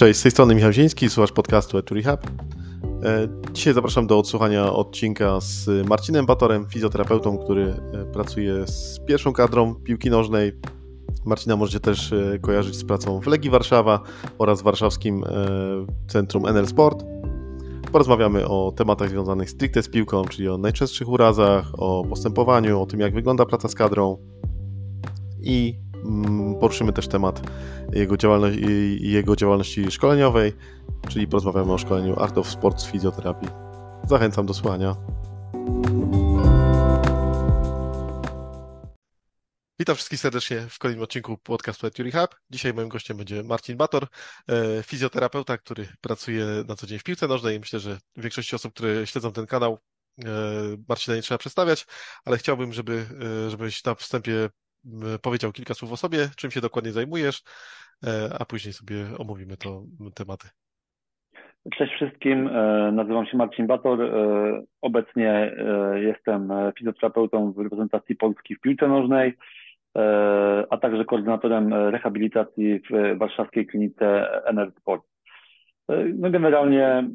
Cześć, z tej strony Michał Ziński, słuchasz podcastu Etu Rehab. E, dzisiaj zapraszam do odsłuchania odcinka z Marcinem Batorem, fizjoterapeutą, który e, pracuje z pierwszą kadrą piłki nożnej. Marcina możecie też e, kojarzyć z pracą w Legii Warszawa oraz warszawskim centrum NL Sport. Porozmawiamy o tematach związanych stricte z piłką, czyli o najczęstszych urazach, o postępowaniu, o tym jak wygląda praca z kadrą i poruszymy też temat jego, działalności, jego działalności szkoleniowej, czyli porozmawiamy o szkoleniu Art of Sports Fizjoterapii. Zachęcam do słuchania. Witam wszystkich serdecznie w kolejnym odcinku podcastu At Hub. Dzisiaj moim gościem będzie Marcin Bator, e, fizjoterapeuta, który pracuje na co dzień w piłce nożnej. Myślę, że większości osób, które śledzą ten kanał, e, Marcina nie trzeba przedstawiać, ale chciałbym, żeby, e, żebyś na wstępie powiedział kilka słów o sobie, czym się dokładnie zajmujesz, e, a później sobie omówimy to tematy. Cześć wszystkim, e, nazywam się Marcin Bator. E, obecnie jestem fizjoterapeutą w reprezentacji Polski w piłce nożnej, a także koordynatorem rehabilitacji w warszawskiej klinice NR Sport. No generalnie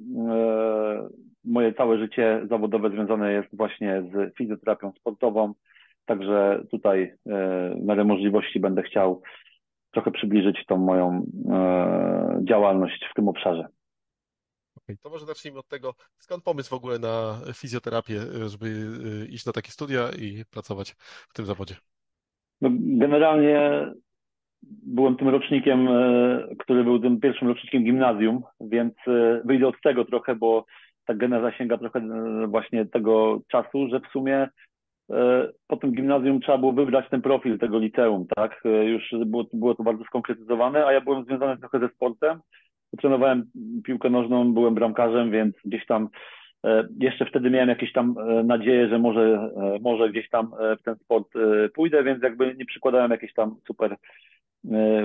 moje całe życie zawodowe związane jest właśnie z fizjoterapią sportową, Także tutaj e, w miarę możliwości będę chciał trochę przybliżyć tą moją e, działalność w tym obszarze. Okay, to może zacznijmy od tego, skąd pomysł w ogóle na fizjoterapię, żeby e, iść na takie studia i pracować w tym zawodzie? No, generalnie byłem tym rocznikiem, który był tym pierwszym rocznikiem gimnazjum, więc wyjdę od tego trochę, bo ta geneza sięga trochę właśnie tego czasu, że w sumie po tym gimnazjum trzeba było wybrać ten profil tego liceum, tak? E, już było, było to bardzo skonkretyzowane, a ja byłem związany trochę ze sportem. Trenowałem piłkę nożną, byłem bramkarzem, więc gdzieś tam e, jeszcze wtedy miałem jakieś tam nadzieję, że może, może gdzieś tam w ten sport pójdę, więc jakby nie przykładałem jakiejś tam super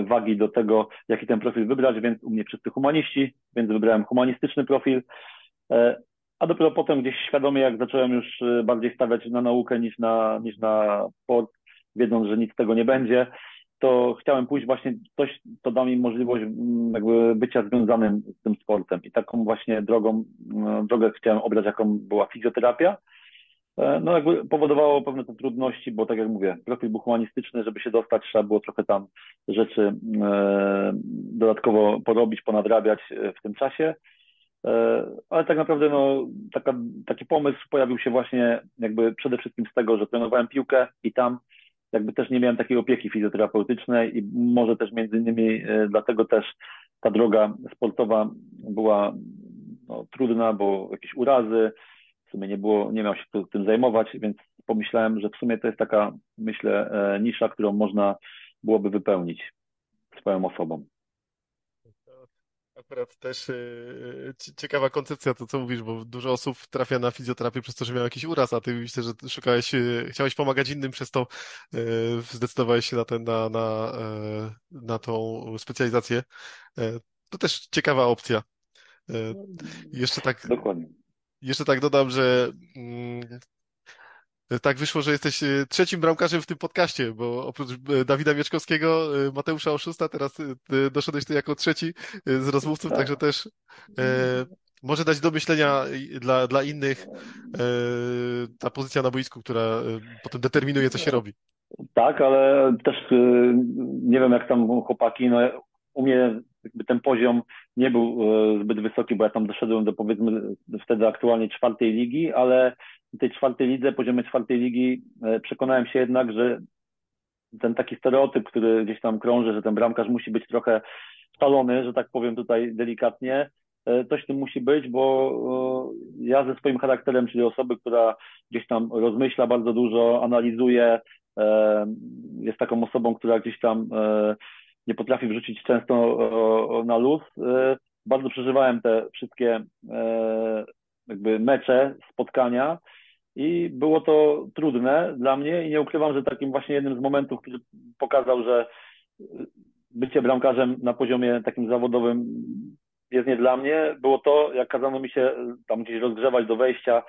wagi do tego, jaki ten profil wybrać, więc u mnie wszyscy humaniści, więc wybrałem humanistyczny profil a dopiero potem gdzieś świadomie, jak zacząłem już y, bardziej stawiać na naukę niż na, niż na sport, wiedząc, że nic z tego nie będzie, to chciałem pójść właśnie coś, co da mi możliwość mm, jakby bycia związanym z tym sportem. I taką właśnie drogą, mm, drogę chciałem obrać, jaką była fizjoterapia. E, no jakby powodowało pewne te trudności, bo tak jak mówię, profil był humanistyczny, żeby się dostać, trzeba było trochę tam rzeczy e, dodatkowo porobić, ponadrabiać e, w tym czasie. E, ale tak naprawdę no, taka, taki pomysł pojawił się właśnie jakby przede wszystkim z tego, że trenowałem piłkę i tam jakby też nie miałem takiej opieki fizjoterapeutycznej i może też między innymi e, dlatego też ta droga sportowa była no, trudna, bo jakieś urazy, w sumie nie było, nie miał się tym zajmować, więc pomyślałem, że w sumie to jest taka, myślę, e, nisza, którą można byłoby wypełnić swoją osobą. Akurat też yy, ciekawa koncepcja to, co mówisz, bo dużo osób trafia na fizjoterapię przez to, że miał jakiś uraz, a ty myślę, że szukałeś, yy, chciałeś pomagać innym, przez to yy, zdecydowałeś się na, ten, na, na, na tą specjalizację. To też ciekawa opcja. Jeszcze tak, Dokładnie. Jeszcze tak dodam, że mm, tak wyszło, że jesteś e, trzecim bramkarzem w tym podcaście, bo oprócz e, Dawida Mieczkowskiego, e, Mateusza Oszusta, teraz doszedłeś ty jako trzeci z rozmówców, tak. także też e, może dać do myślenia dla, dla innych e, ta pozycja na boisku, która potem determinuje, co się robi. Tak, ale też nie wiem, jak tam chłopaki, no u mnie ten poziom nie był zbyt wysoki, bo ja tam doszedłem do powiedzmy wtedy aktualnie czwartej ligi, ale tej czwartej lidze, poziomie czwartej ligi e, przekonałem się jednak, że ten taki stereotyp, który gdzieś tam krąży, że ten bramkarz musi być trochę szalony, że tak powiem tutaj delikatnie, e, coś w tym musi być, bo e, ja ze swoim charakterem, czyli osoby, która gdzieś tam rozmyśla bardzo dużo, analizuje, jest taką osobą, która gdzieś tam nie potrafi wrzucić często na luz. Bardzo przeżywałem te wszystkie jakby mecze, spotkania i było to trudne dla mnie i nie ukrywam, że takim właśnie jednym z momentów, który pokazał, że bycie bramkarzem na poziomie takim zawodowym jest nie dla mnie, było to, jak kazano mi się tam gdzieś rozgrzewać do wejścia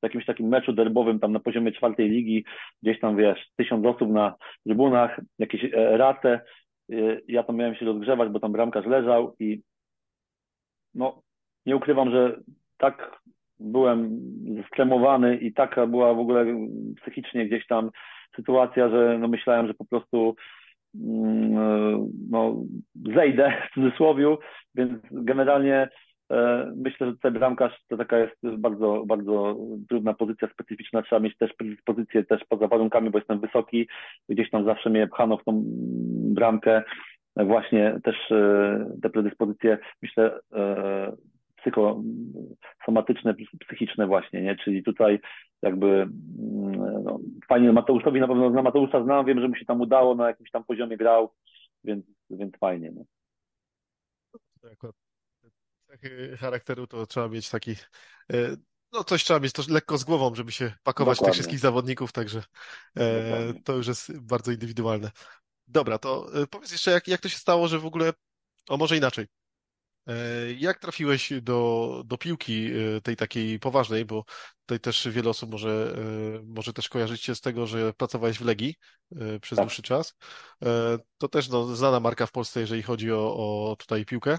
w jakimś takim meczu derbowym tam na poziomie czwartej ligi, gdzieś tam wiesz, tysiąc osób na trybunach, jakieś e, race, ja tam miałem się rozgrzewać, bo tam bramkarz leżał i no, nie ukrywam, że tak byłem skremowany i taka była w ogóle psychicznie gdzieś tam sytuacja, że no myślałem, że po prostu mm, no, zejdę w cudzysłowie, więc generalnie e, myślę, że tutaj bramkarz to taka jest bardzo, bardzo trudna pozycja specyficzna. Trzeba mieć też predyspozycję też poza warunkami, bo jestem wysoki. Gdzieś tam zawsze mnie pchano w tą bramkę. Właśnie też e, te predyspozycje, myślę, e, psychosomatyczne, psychiczne właśnie, nie? Czyli tutaj jakby mm, no, fajnie Mateuszowi na pewno na Mateusza znam, wiem, że mu się tam udało, na jakimś tam poziomie grał, więc, więc fajnie. Nie? Cechy charakteru to trzeba mieć taki e, no coś trzeba mieć to lekko z głową, żeby się pakować Dokładnie. tych wszystkich zawodników, także e, to już jest bardzo indywidualne. Dobra, to e, powiedz jeszcze, jak, jak to się stało, że w ogóle, o może inaczej, jak trafiłeś do, do piłki e, tej takiej poważnej, bo tutaj też wiele osób może, e, może też kojarzyć się z tego, że pracowałeś w Legii przez tak. dłuższy czas. To też no, znana marka w Polsce, jeżeli chodzi o, o tutaj piłkę.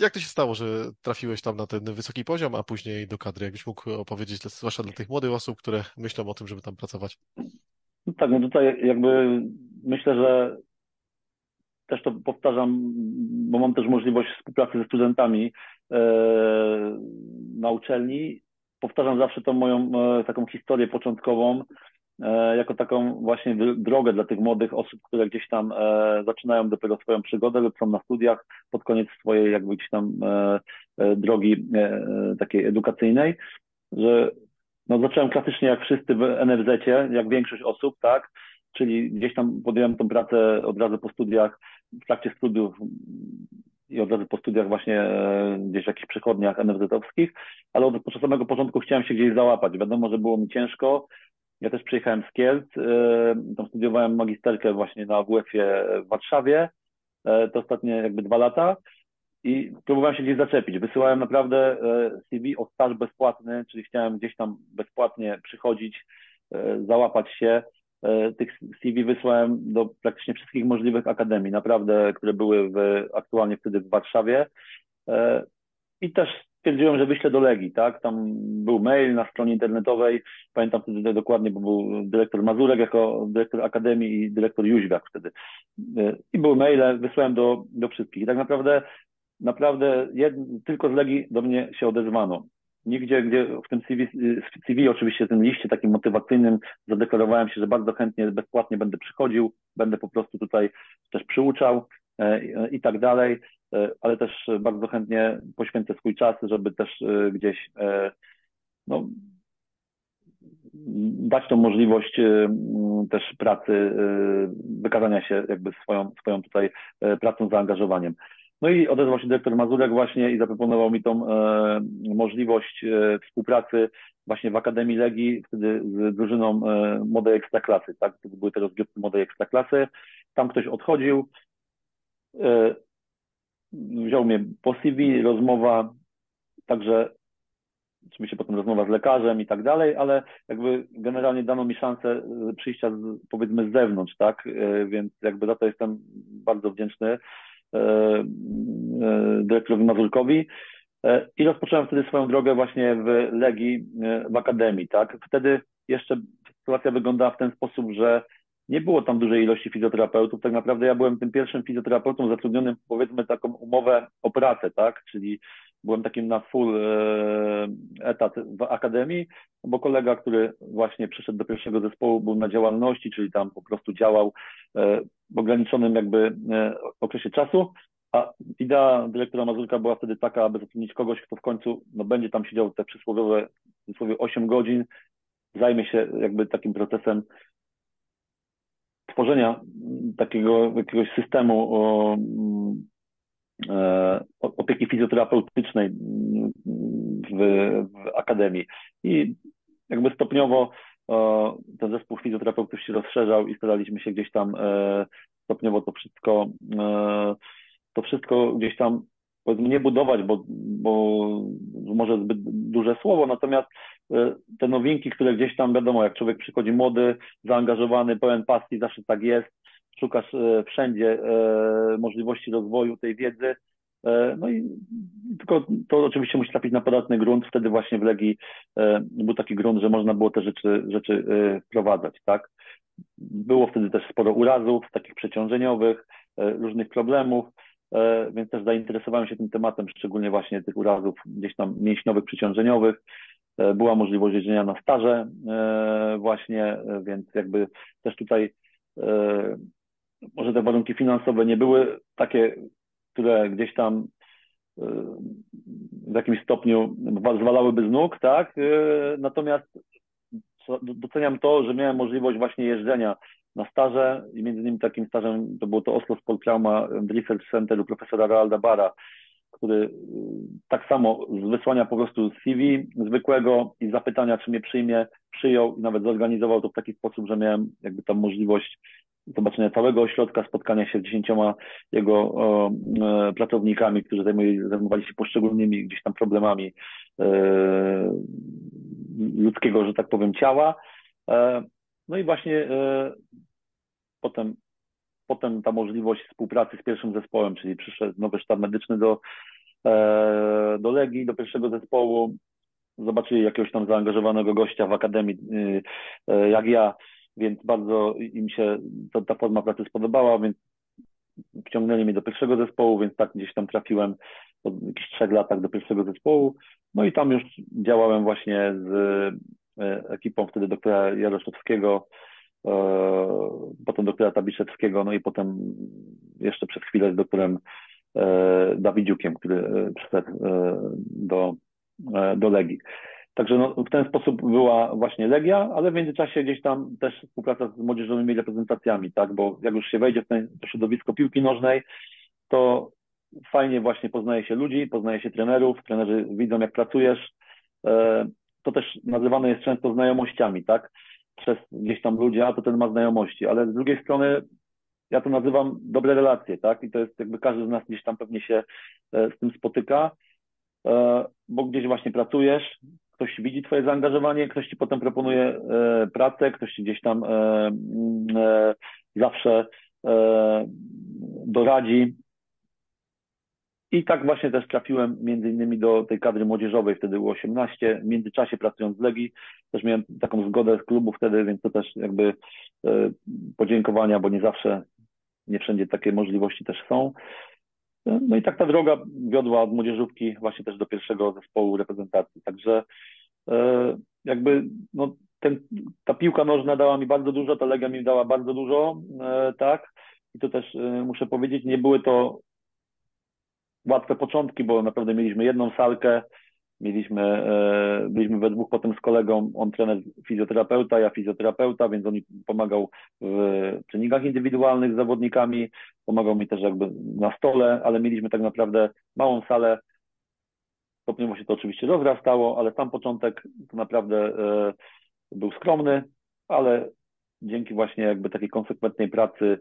Jak to się stało, że trafiłeś tam na ten wysoki poziom, a później do kadry? Jakbyś mógł opowiedzieć, zwłaszcza dla tych młodych osób, które myślą o tym, żeby tam pracować? No tak, no tutaj jakby myślę, że też to powtarzam, bo mam też możliwość współpracy ze studentami e, na uczelni. Powtarzam zawsze tą moją e, taką historię początkową, e, jako taką właśnie drogę dla tych młodych osób, które gdzieś tam zaczynają dopiero swoją przygodę lub są na studiach pod koniec swojej jakby gdzieś tam drogi takiej edukacyjnej, że no zacząłem klasycznie jak wszyscy w NFZ-cie, jak większość osób, tak, czyli gdzieś tam podjąłem tą pracę od razu po studiach w trakcie studiów i od razu po studiach właśnie e, gdzieś w jakichś przychodniach NFZ-owskich, ale od samego początku chciałem się gdzieś załapać. Wiadomo, że było mi ciężko. Ja też przyjechałem z Kielc, e, tam studiowałem magisterkę właśnie na WF-ie w Warszawie, e, to ostatnie jakby dwa lata i próbowałem się gdzieś zaczepić. Wysyłałem naprawdę CV o staż bezpłatny, czyli chciałem gdzieś tam bezpłatnie przychodzić, załapać się. E, tych CV wysłałem do praktycznie wszystkich możliwych akademii, naprawdę, które były w, aktualnie wtedy w Warszawie. E, I też stwierdziłem, że wyślę do Legii, tak? Tam był mail na stronie internetowej, pamiętam wtedy dokładnie, bo był dyrektor Mazurek jako dyrektor Akademii i dyrektor Jóźwiak wtedy. E, I były maile, wysłałem do, do wszystkich. I tak naprawdę, naprawdę jed, tylko z Legii do mnie się odezwano. Nigdzie, gdzie w tym CV, w CV oczywiście tym liście takim motywacyjnym zadeklarowałem się, że bardzo chętnie, bezpłatnie będę przychodził, będę po prostu tutaj też przyuczał e, i tak dalej, e, ale też bardzo chętnie poświęcę swój czas, żeby też e, gdzieś no, dać tą możliwość też pracy, wykazania się jakby swoją, swoją tutaj pracą, zaangażowaniem. No i odezwał się dyrektor Mazurek właśnie i zaproponował mi tą e, możliwość e, współpracy właśnie w Akademii Legii, wtedy z drużyną e, Młodej Ekstraklasy, tak? Były te rozgrywki Młodej Ekstraklasy. Tam ktoś odchodził, e, wziął mnie po CV, rozmowa, także oczywiście potem rozmowa z lekarzem i tak dalej, ale jakby generalnie dano mi szansę e, przyjścia z, powiedzmy z zewnątrz, tak? E, więc jakby za to jestem bardzo wdzięczny. E, e, dyrektorowi Mazurkowi e, i rozpocząłem wtedy swoją drogę właśnie w Legii, w Akademii, tak. Wtedy jeszcze sytuacja wyglądała w ten sposób, że nie było tam dużej ilości fizjoterapeutów. Tak naprawdę ja byłem tym pierwszym fizjoterapeutą zatrudnionym, powiedzmy, taką umowę o pracę, tak? Czyli byłem takim na full etat w akademii, bo kolega, który właśnie przyszedł do pierwszego zespołu, był na działalności, czyli tam po prostu działał w ograniczonym jakby e, okresie czasu, a idea dyrektora Mazurka była wtedy taka, aby zatrudnić kogoś, kto w końcu no, będzie tam siedział te przysłowiowe, przysłowie 8 godzin, zajmie się jakby takim procesem tworzenia takiego jakiegoś systemu e, opieki fizjoterapeutycznej w, w akademii. I jakby stopniowo ten zespół fizjoterapeutów się rozszerzał i staraliśmy się gdzieś tam e, stopniowo to wszystko, e, to wszystko gdzieś tam powiedzmy nie budować, bo, bo może zbyt duże słowo, natomiast e, te nowinki, które gdzieś tam wiadomo, jak człowiek przychodzi młody, zaangażowany, pełen pasji, zawsze tak jest, szukasz wszędzie możliwości rozwoju tej wiedzy No i tylko to oczywiście musi trafić na podatny grunt. Wtedy właśnie w Legii był taki grunt, że można było te rzeczy, rzeczy wprowadzać, tak? Było wtedy też sporo urazów, takich przeciążeniowych, różnych problemów. E, więc też zainteresowałem się tym tematem, szczególnie właśnie tych urazów gdzieś tam mięśniowych, przyciążeniowych. E, była możliwość jeżdżenia na staże e, właśnie, więc jakby też tutaj może te warunki finansowe nie były takie, które gdzieś tam w jakimś stopniu zwalałyby z nóg, tak? Natomiast doceniam to, że miałem możliwość właśnie jeżdżenia na staże i między innymi takim stażem to było to Oslo Sport Trauma Research Centeru profesora Realda Bara, który y, tak samo z wysłania po prostu CV zwykłego i zapytania, czy mnie przyjmie, przyjął i nawet zorganizował to w taki sposób, że miałem jakby tam możliwość zobaczenia całego ośrodka, spotkania się z dziesięcioma jego o, e, pracownikami, którzy zajmowali, się poszczególnymi gdzieś tam problemami e, ludzkiego, że tak powiem, ciała. E, no i właśnie e, potem, potem ta możliwość współpracy z pierwszym zespołem, czyli przyszedł nowy sztab medyczny do, e, do Legii, do pierwszego zespołu. Zobaczyli jakiegoś tam zaangażowanego gościa w akademii, e, jak ja, więc bardzo im się ta, ta forma pracy spodobała, więc wciągnęli mnie do pierwszego zespołu, więc tak gdzieś tam trafiłem po jakichś trzech latach do pierwszego zespołu. No i tam już działałem właśnie z E, ekipą wtedy doktora Jaroszewskiego, e, potem doktora Tabiszewskiego, no i potem jeszcze przez chwilę z doktorem e, Dawidziukiem, który przyszedł do, do Legii. Także no, w ten sposób była właśnie Legia, ale w międzyczasie gdzieś tam też współpraca z młodzieżowymi reprezentacjami, tak, bo jak już się wejdzie w to środowisko piłki nożnej, to fajnie właśnie poznaje się ludzi, poznaje się trenerów, trenerzy widzą jak pracujesz, to też nazywane jest często znajomościami, tak? Przez gdzieś tam ludzi, a to ten ma znajomości, ale z drugiej strony ja to nazywam dobre relacje, tak? I to jest jakby każdy z nas gdzieś tam pewnie się e, z tym spotyka, e, bo gdzieś właśnie pracujesz, ktoś widzi twoje zaangażowanie, ktoś ci potem proponuje e, pracę, ktoś ci gdzieś tam zawsze doradzi, i tak właśnie też trafiłem między innymi do tej kadry młodzieżowej, wtedy było 18. W międzyczasie pracując w Legii też miałem taką zgodę z klubu wtedy, więc to też jakby e, podziękowania, bo nie zawsze, nie wszędzie takie możliwości też są. No i tak ta droga wiodła od młodzieżówki właśnie też do pierwszego zespołu reprezentacji. Także e, jakby no, ten, ta piłka nożna dała mi bardzo dużo, ta Legia mi dała bardzo dużo, e, tak. I to też muszę powiedzieć, nie były to łatwe początki, bo naprawdę mieliśmy jedną salkę, mieliśmy, e, byliśmy we dwóch potem z kolegą, on trener fizjoterapeuta, ja fizjoterapeuta, więc on pomagał w treningach indywidualnych z zawodnikami, pomagał mi też jakby na stole, ale mieliśmy tak naprawdę małą salę, stopniowo się to oczywiście rozrastało, ale sam początek to naprawdę e, był skromny, ale dzięki właśnie jakby takiej konsekwentnej pracy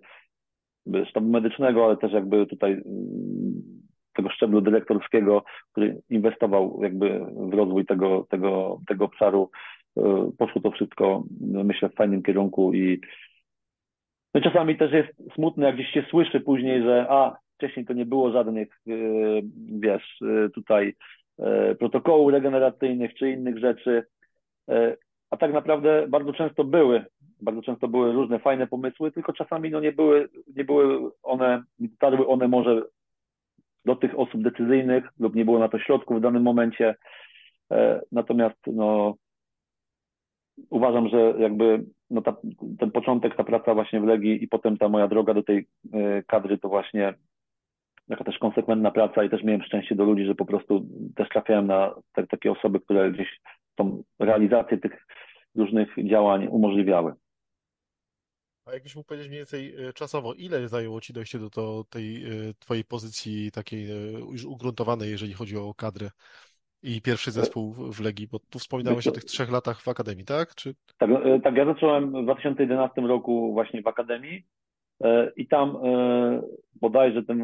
sztabu medycznego, ale też jakby tutaj mm, tego szczeblu dyrektorskiego, który inwestował jakby w rozwój tego, tego, tego obszaru. E, poszło to wszystko, myślę, w fajnym kierunku i no czasami też jest smutne, jak gdzieś się słyszy później, że a, wcześniej to nie było żadnych, e, wiesz, e, tutaj protokołów regeneracyjnych czy innych rzeczy, a tak naprawdę bardzo często były, bardzo często były różne fajne pomysły, tylko czasami no nie były, nie były one, nie dotarły one może do tych osób decyzyjnych lub nie było na to środków w danym momencie. E, natomiast no, uważam, że jakby no ta, ten początek, ta praca właśnie w Legii i potem ta moja droga do tej e, kadry to właśnie jaka też konsekwentna praca i też miałem szczęście do ludzi, że po prostu też trafiałem na te, takie osoby, które gdzieś tą realizację tych różnych działań umożliwiały. A jakbyś mógł powiedzieć mniej więcej e, czasowo, ile zajęło Ci dojście do to, tej e, Twojej pozycji takiej e, już ugruntowanej, jeżeli chodzi o kadrę i pierwszy zespół w Legii? Bo tu wspominałeś o tych trzech latach w Akademii, tak? Czy... Tak, tak, ja zacząłem w 2011 roku właśnie w Akademii i tam bodajże ten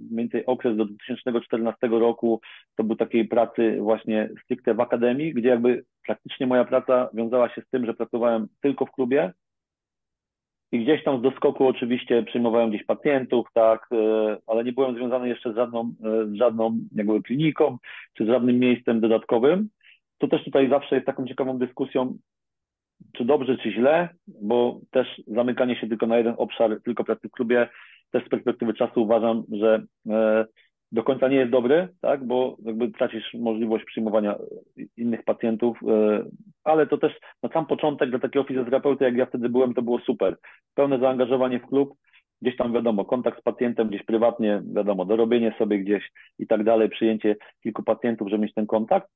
mniej więcej okres do 2014 roku to był takiej pracy właśnie stricte w Akademii, gdzie jakby praktycznie moja praca wiązała się z tym, że pracowałem tylko w klubie, i gdzieś tam z doskoku oczywiście przyjmowałem gdzieś pacjentów, tak, ale nie byłem związany jeszcze z żadną, z żadną jakby kliniką, czy z żadnym miejscem dodatkowym. To też tutaj zawsze jest taką ciekawą dyskusją, czy dobrze, czy źle, bo też zamykanie się tylko na jeden obszar, tylko pracy w klubie, też z perspektywy czasu uważam, że e, do końca nie jest dobry, tak, bo jakby tracisz możliwość przyjmowania innych pacjentów, e, ale to też na sam początek dla takiego fizjoterapeuty, jak ja wtedy byłem, to było super. Pełne zaangażowanie w klub, gdzieś tam wiadomo, kontakt z pacjentem gdzieś prywatnie, wiadomo, dorobienie sobie gdzieś i tak dalej, przyjęcie kilku pacjentów, żeby mieć ten kontakt.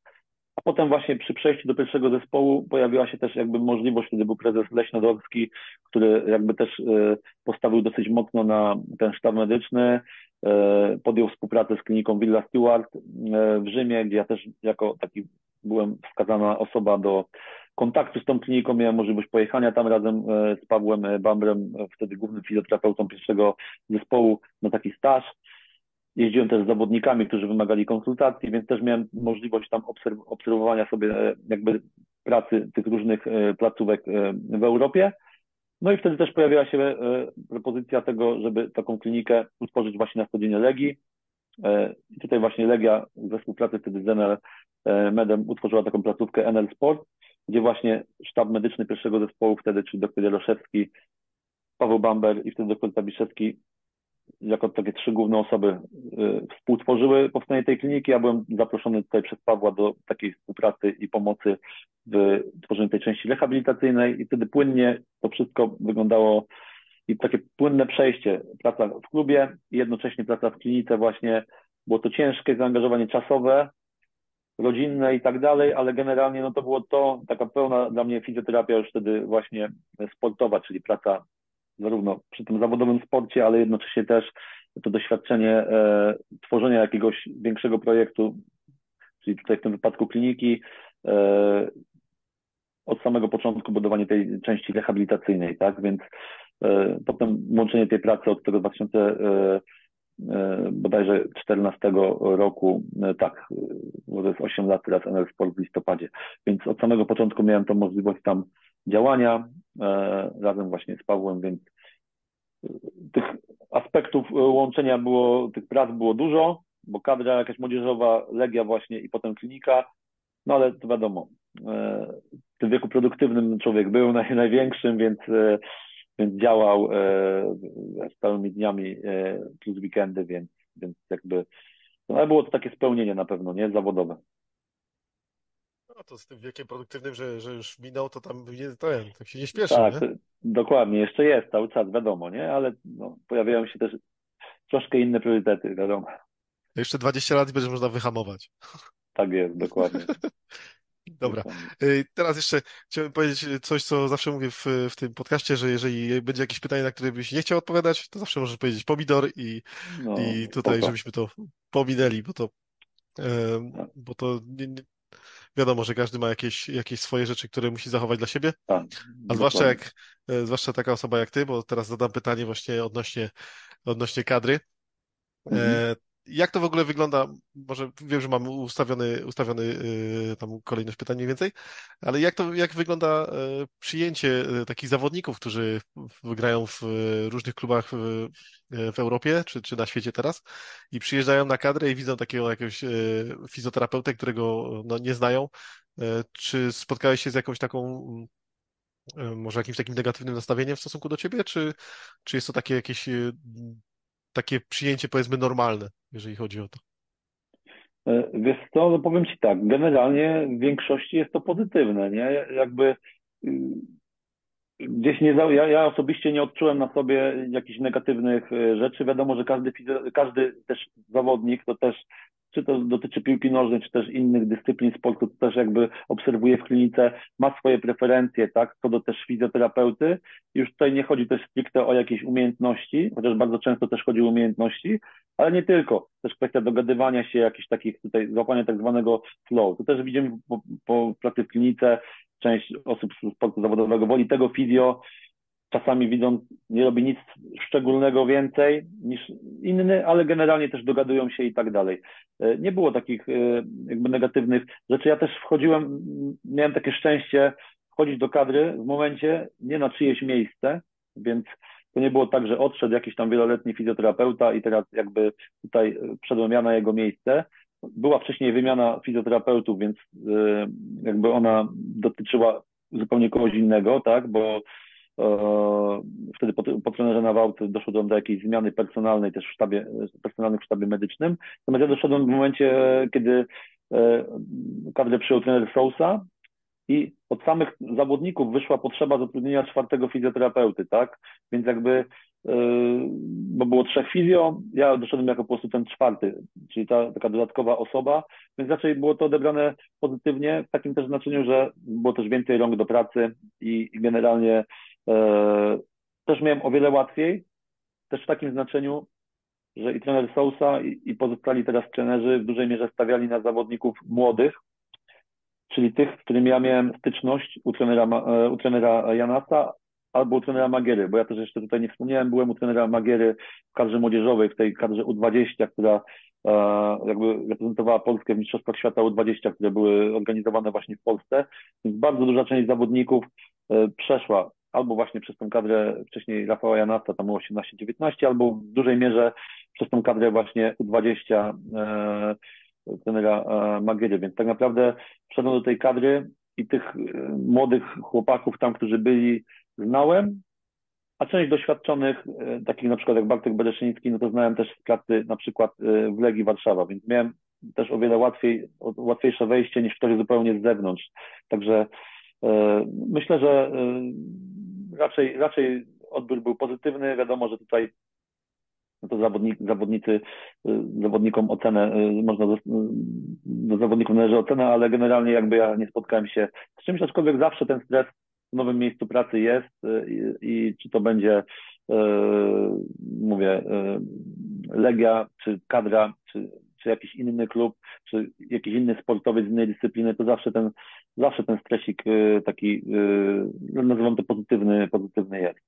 A potem właśnie przy przejściu do pierwszego zespołu pojawiła się też jakby możliwość, wtedy był prezes Leśnodowski, który jakby też e, postawił dosyć mocno na ten sztab medyczny, e, podjął współpracę z kliniką Villa Stewart e, w Rzymie, gdzie ja też jako taki byłem wskazana osoba do kontaktu z tą kliniką, miałem możliwość pojechania tam razem z Pawłem Bambrem, wtedy głównym fizjoterapeutą pierwszego zespołu na taki staż. Jeździłem też z zawodnikami, którzy wymagali konsultacji, więc też miałem możliwość tam obserwowania sobie e, jakby pracy tych różnych e, placówek e, w Europie. No i wtedy też pojawiła się propozycja tego, żeby taką klinikę utworzyć właśnie na stadionie Legii. I tutaj właśnie Legia we współpracy wtedy z NL Medem utworzyła taką placówkę NL Sport, gdzie właśnie sztab medyczny pierwszego zespołu wtedy, czyli dr Jaroszewski, Paweł Bamber i wtedy dr Tabiszewski jako takie trzy główne osoby y, współtworzyły powstanie tej kliniki. Ja byłem zaproszony tutaj przez Pawła do takiej współpracy i pomocy w tworzeniu tej części rehabilitacyjnej i wtedy płynnie to wszystko wyglądało i takie płynne przejście, praca w klubie i jednocześnie praca w klinice właśnie, było to ciężkie zaangażowanie czasowe, rodzinne i tak dalej, ale generalnie no to było to, taka pełna dla mnie fizjoterapia już wtedy właśnie sportowa, czyli praca zarówno przy tym zawodowym sporcie, ale jednocześnie też to doświadczenie e, tworzenia jakiegoś większego projektu, czyli tutaj w tym wypadku kliniki, e, od samego początku budowanie tej części rehabilitacyjnej, tak, więc potem łączenie tej pracy od tego 2000 e, e, bodajże 14 roku, e, tak, bo to jest 8 lat teraz NL Sport w listopadzie, więc od samego początku miałem tą możliwość tam działania e, razem właśnie z Pawłem, więc tych aspektów e, łączenia było, tych prac było dużo, bo kadra jakaś młodzieżowa, Legia właśnie i potem klinika, no ale to wiadomo, e, w tym wieku produktywnym człowiek był naj, największym, więc, więc działał z całymi dniami plus weekendy, więc, więc jakby, no ale było to takie spełnienie na pewno, nie, zawodowe. No to z tym wiekiem produktywnym, że, że już minął, to tam nie, ten, tak się nie śpieszy, Tak, nie? dokładnie, jeszcze jest cały czas, wiadomo, nie? Ale no, pojawiają się też troszkę inne priorytety, wiadomo. Jeszcze 20 lat i będzie można wyhamować. Tak jest, dokładnie. Dobra. Y, teraz jeszcze chciałbym powiedzieć coś, co zawsze mówię w, w tym podcaście, że jeżeli będzie jakieś pytanie, na które byś nie chciał odpowiadać, to zawsze możesz powiedzieć pomidor i, no, i tutaj, spoko. żebyśmy to pominęli, bo to, tak. bo to nie, nie, wiadomo, że każdy ma jakieś, jakieś swoje rzeczy, które musi zachować dla siebie. Tak, a zwłaszcza jak, e, zwłaszcza taka osoba jak ty, bo teraz zadam pytanie właśnie odnośnie, odnośnie kadry. Mhm. E, jak to w ogóle wygląda? Może wiem, że mam ustawiony, ustawiony y, tam kolejność pytań mniej więcej, ale jak to, jak wygląda y, przyjęcie y, takich zawodników, którzy grają w różnych klubach w, w Europie czy, czy na świecie teraz i przyjeżdżają na kadrę i widzą takiego jakiegoś fizjoterapeutę, którego no, nie znają. Czy spotkałeś się z jakąś taką może jakimś takim negatywnym nastawieniem w stosunku do ciebie, czy, czy jest to takie jakieś takie przyjęcie powiedzmy normalne, jeżeli chodzi o to? E, wiesz co, no powiem Ci tak, generalnie w większości jest to pozytywne, nie? Jakby y, gdzieś nie, ja, ja osobiście nie odczułem na sobie jakichś negatywnych e, rzeczy. Wiadomo, że każdy, każdy też zawodnik to też czy to dotyczy piłki nożnej, czy też innych dyscyplin sportu, to też jakby obserwuję w klinice, ma swoje preferencje, tak, co do też fizjoterapeuty. Już tutaj nie chodzi też stricte o jakieś umiejętności, chociaż bardzo często też chodzi o umiejętności, ale nie tylko. Też kwestia dogadywania się, jakichś takich tutaj, złapania tak zwanego flow. To też widzimy po, po pracy w klinice, część osób z sportu zawodowego woli tego fizjo, czasami widząc, nie robi nic szczególnego więcej niż inny, ale generalnie też dogadują się i tak dalej. E, nie było takich e, jakby negatywnych rzeczy. Ja też wchodziłem, miałem takie szczęście wchodzić do kadry w momencie nie na czyjeś miejsce, więc to nie było tak, że odszedł jakiś tam wieloletni fizjoterapeuta i teraz jakby tutaj wszedłem ja na jego miejsce. Była wcześniej wymiana fizjoterapeutów, więc jakby ona dotyczyła zupełnie kogoś innego, tak, bo wtedy po, po trenerze Nawałt doszedłem do jakiejś zmiany personalnej też w sztabie, personalnej w sztabie medycznym. Natomiast ja doszedłem w momencie, kiedy e, kadrę przyjął trener Sousa i od samych zawodników wyszła potrzeba zatrudnienia czwartego fizjoterapeuty, tak? Więc jakby, e, bo było trzech fizjo, ja doszedłem jako po prostu ten czwarty, czyli ta taka dodatkowa osoba, więc raczej było to odebrane pozytywnie, w takim też znaczeniu, że było też więcej rąk do pracy i, i generalnie E, też miałem o wiele łatwiej, też w takim znaczeniu, że i trener Sousa i, i pozostali teraz trenerzy w dużej mierze stawiali na zawodników młodych, czyli tych, z którymi ja miałem styczność u trenera, e, u trenera Janasa albo u trenera Magiery, bo ja też jeszcze tutaj nie wspomniałem, byłem u trenera Magiery w kadrze młodzieżowej, w tej kadrze U20, która e, jakby reprezentowała Polskę w Mistrzostwach Świata U20, które były organizowane właśnie w Polsce, więc bardzo duża część zawodników przeszła albo właśnie przez tą kadrę wcześniej Rafała Janasta, tam było 18-19, albo w dużej mierze przez tą kadrę właśnie U20 e, trenera e, Magiery, więc tak naprawdę wszedłem do tej kadry i tych e, młodych chłopaków tam, którzy byli, znałem, a część doświadczonych, e, takich na przykład jak Bartek Bereszyński, no to znałem też z pracy na przykład e, w Legii Warszawa, więc miałem też o wiele łatwiej, łatwiejsze wejście niż ktoś zupełnie z zewnątrz. Także myślę, że raczej, raczej odbiór był pozytywny. Wiadomo, że tutaj to zawodnik, zawodnicy, y, zawodnikom ocenę, można do, do zawodników należy ocenę, ale generalnie jakby ja nie spotkałem się z czymś, aczkolwiek zawsze ten stres w nowym miejscu pracy jest i, i czy to będzie, mówię, Legia, czy kadra, czy, czy jakiś inny klub, czy jakiś inny sportowiec z innej dyscypliny, to zawsze ten zawsze ten stresik y, taki, y, no, nazywam to pozytywny, pozytywny jest.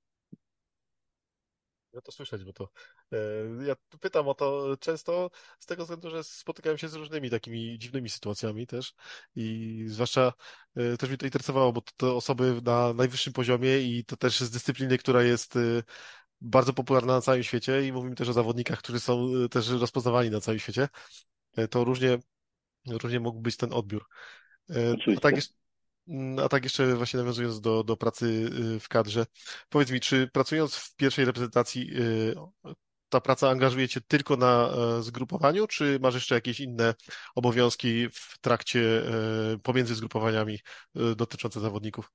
Ja to słyszeć, bo to e, ja pytam o to często z tego względu, że spotykałem się z różnymi takimi dziwnymi sytuacjami też i zwłaszcza e, też mnie to interesowało, bo to, to osoby na najwyższym poziomie i to też z dyscypliny, która jest e, bardzo popularna na całym świecie i mówimy też o zawodnikach, którzy są też rozpoznawani na całym świecie. To różnie, różnie mógł być ten odbiór. E, a tak, jeszcze, a tak jeszcze właśnie nawiązując do, do pracy y, w kadrze, powiedz mi, czy pracując w pierwszej reprezentacji y, ta praca angażuje Cię tylko na e, zgrupowaniu, czy masz jeszcze jakieś inne obowiązki w trakcie, e, pomiędzy zgrupowaniami dotyczące zawodników?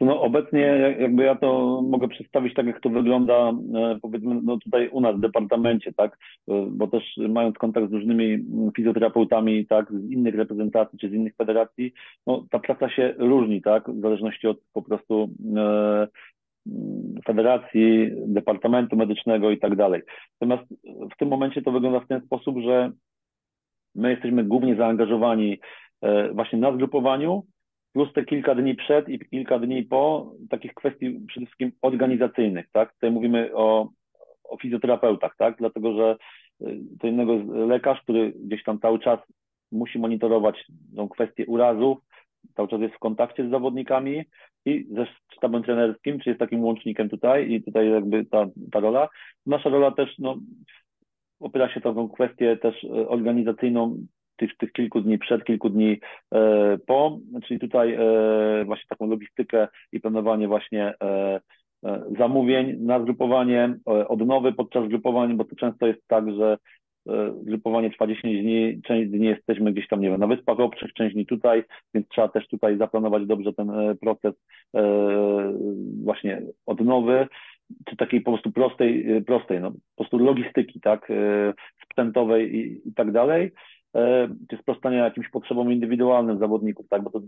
No obecnie jakby ja to mogę przedstawić tak, jak to wygląda e, powiedzmy no tutaj u nas w departamencie, tak, e, bo też mając kontakt z różnymi fizjoterapeutami, tak, z innych reprezentacji czy z innych federacji, no ta praca się różni, tak, w zależności od po prostu e, federacji, departamentu medycznego i tak dalej. Natomiast w tym momencie to wygląda w ten sposób, że my jesteśmy głównie zaangażowani e, właśnie na zgrupowaniu, plus te kilka dni przed i kilka dni po takich kwestii przede wszystkim organizacyjnych, tak? Tutaj mówimy o, o fizjoterapeutach, tak? Dlatego, że y, to innego jest lekarz, który gdzieś tam cały czas musi monitorować tą kwestię urazów, cały czas jest w kontakcie z zawodnikami i ze sztabem trenerskim, czy jest takim łącznikiem tutaj i tutaj jakby ta, ta rola. Nasza rola też, no, opiera się tą kwestię też y, organizacyjną tych, tych kilku dni przed, kilku dni e, po, czyli tutaj e, właśnie taką logistykę i planowanie właśnie e, zamówień na zgrupowanie, odnowy podczas grupowań, bo to często jest tak, że grupowanie trwa 10 dni, część dni jesteśmy gdzieś tam, nie wiem, na Wyspach Obszych, część dni tutaj, więc trzeba też tutaj zaplanować dobrze ten proces właśnie odnowy, czy takiej po prostu prostej, prostej, no, po prostu logistyki, tak, sprzętowej i, i tak dalej czy e, sprostania jakimś potrzebom indywidualnym zawodników, tak, bo to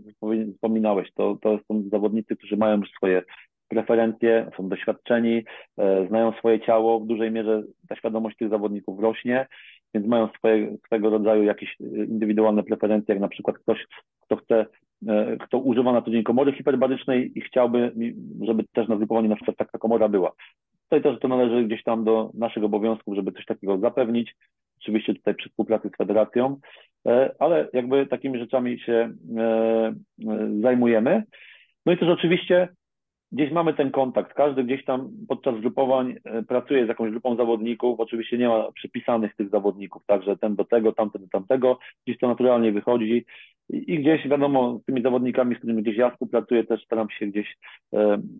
wspominałeś, to, to są zawodnicy, którzy mają swoje preferencje, są doświadczeni, e, znają swoje ciało, w dużej mierze ta świadomość tych zawodników rośnie, więc mają swoje, swego rodzaju jakieś indywidualne preferencje, jak na przykład ktoś, kto chce, e, kto używa na co dzień komory hiperbarycznej i chciałby, żeby też na wykonaniu na przykład taka komora była. Tutaj też to należy gdzieś tam do naszych obowiązków, żeby coś takiego zapewnić oczywiście tutaj przy współpracy z federacją, e, ale jakby takimi rzeczami się e, e, zajmujemy. No i też oczywiście gdzieś mamy ten kontakt. Każdy gdzieś tam podczas grupowań pracuje z jakąś grupą zawodników. Oczywiście nie ma przypisanych tych zawodników, także ten do tego, tamten do tamtego. Gdzieś to naturalnie wychodzi. I gdzieś wiadomo, z tymi zawodnikami, z którymi gdzieś ja współpracuję, też staram się gdzieś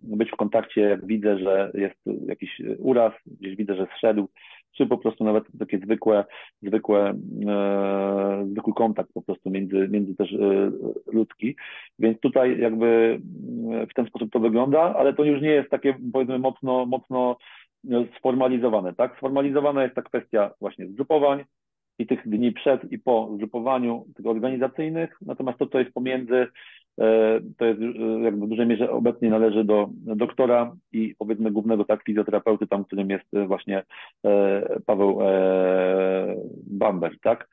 być w kontakcie, jak widzę, że jest jakiś uraz, gdzieś widzę, że zszedł, czy po prostu nawet takie zwykłe, zwykłe, e, zwykły kontakt po prostu między, między też e, ludzki. Więc tutaj jakby e, w ten sposób to wygląda, ale to już nie jest takie powiedzmy mocno, mocno e, sformalizowane, tak? Sformalizowana jest ta kwestia właśnie zgrupowań, i tych dni przed i po zgrupowaniu tych organizacyjnych, natomiast to, co jest pomiędzy, to jest e, jakby w dużej mierze obecnie należy do doktora i powiedzmy głównego tak fizjoterapeuty, tam którym jest właśnie e, Paweł Bamber, tak?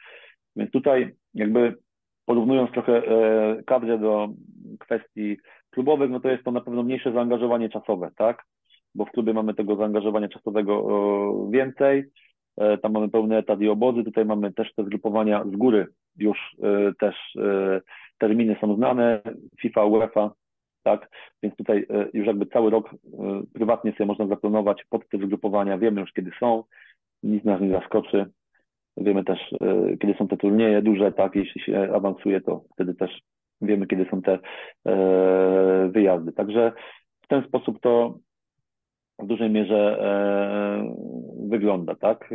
Więc tutaj jakby porównując trochę kadrę do kwestii klubowych, no to jest to na pewno mniejsze zaangażowanie czasowe, tak? Bo w klubie mamy tego zaangażowania czasowego więcej, E, tam mamy pełny etat i obozy, tutaj mamy też te zgrupowania z góry, już e, też e, terminy są znane, FIFA, UEFA, tak, więc tutaj już jakby cały rok prywatnie sobie można zaplanować pod te zgrupowania, wiemy już kiedy są, nic nas nie zaskoczy, wiemy też kiedy są te turnieje duże, tak, jeśli się awansuje, to wtedy też wiemy kiedy są te wyjazdy, także w ten sposób to w dużej mierze e, wygląda, tak?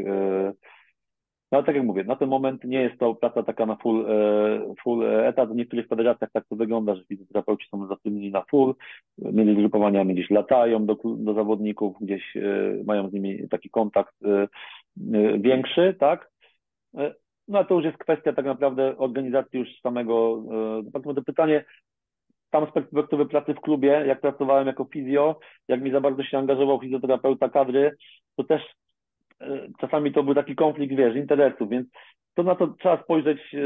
E, no ale tak jak mówię, na ten moment nie jest to praca taka na full, e, full etat. W niektórych federacjach tak to wygląda, że fizjoterapeuci są zatrudnieni na full, między zgrupowaniami gdzieś latają do, do zawodników, gdzieś mają z nimi taki kontakt większy, tak? No a to już jest kwestia tak naprawdę organizacji już samego, to pytanie, tam z perspektywy pracy w klubie, jak pracowałem jako fizjo, jak mi za bardzo się angażował fizjoterapeuta kadry, to też e, czasami to był taki konflikt, wiesz, interesów, więc to na to trzeba spojrzeć, e,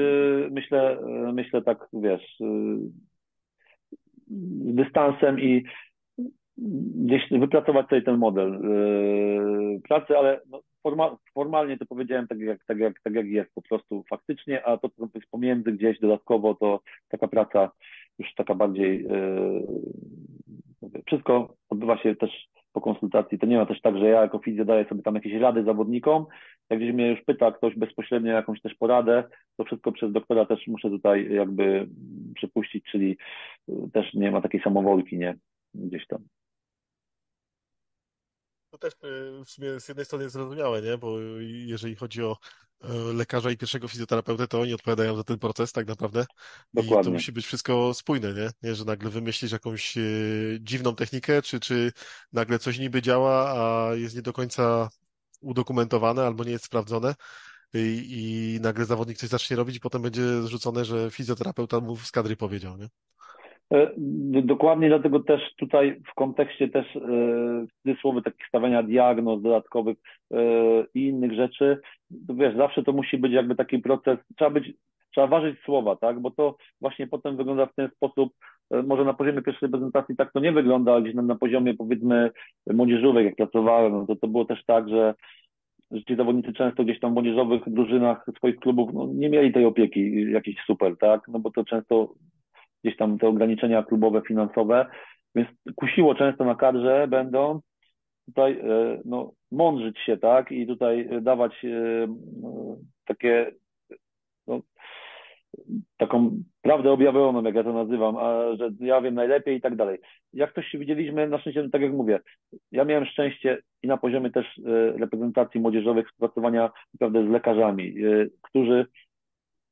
myślę, e, myślę tak, wiesz, z dystansem i gdzieś wypracować sobie ten model pracy, ale no, formalnie to powiedziałem tak jak, tak, jak, tak jak jest po prostu faktycznie, a to, co jest pomiędzy gdzieś dodatkowo, to taka praca już taka bardziej, yy, wszystko odbywa się też po konsultacji. To nie ma też tak, że ja jako fizjo daję sobie tam jakieś rady zawodnikom. Jak gdzieś mnie już pyta ktoś bezpośrednio jakąś też poradę, to wszystko przez doktora też muszę tutaj jakby przepuścić, czyli też nie ma takiej samowolki, nie? Gdzieś tam. To też y, w sumie z jednej strony jest zrozumiałe, nie? Bo jeżeli chodzi o e, lekarza i pierwszego fizjoterapeutę, to oni odpowiadają za ten proces tak naprawdę. Dokładnie. I to musi być wszystko spójne, nie? nie? Że nagle wymyślisz jakąś e, dziwną technikę, czy, czy nagle coś niby działa, a jest nie do końca udokumentowane albo nie jest sprawdzone. I, i nagle zawodnik coś zacznie robić i potem będzie zrzucone, że fizjoterapeuta mu z kadry powiedział, nie? E, dokładnie dlatego też tutaj w kontekście też e, w cudzysłowie takich stawiania diagnoz dodatkowych e, i innych rzeczy, to wiesz, zawsze to musi być jakby taki proces, trzeba być, trzeba ważyć słowa, tak, bo to właśnie potem wygląda w ten sposób, może na poziomie pierwszej prezentacji tak to nie wygląda, ale gdzieś na, na poziomie powiedzmy młodzieżówek, jak pracowałem, no to to było też tak, że że ci zawodnicy często gdzieś tam w młodzieżowych drużynach swoich klubów no, nie mieli tej opieki jakiejś super, tak? No bo to często gdzieś tam te ograniczenia klubowe, finansowe, więc kusiło często na kadrze będą tutaj e, no, mądrzyć się, tak, i tutaj dawać e, takie no, taką prawdę objawioną, jak ja to nazywam, a że ja wiem najlepiej i tak dalej. Jak coś się widzieliśmy, na szczęście, tak jak mówię, ja miałem szczęście i na poziomie też e, reprezentacji młodzieżowych współpracowania naprawdę z lekarzami, którzy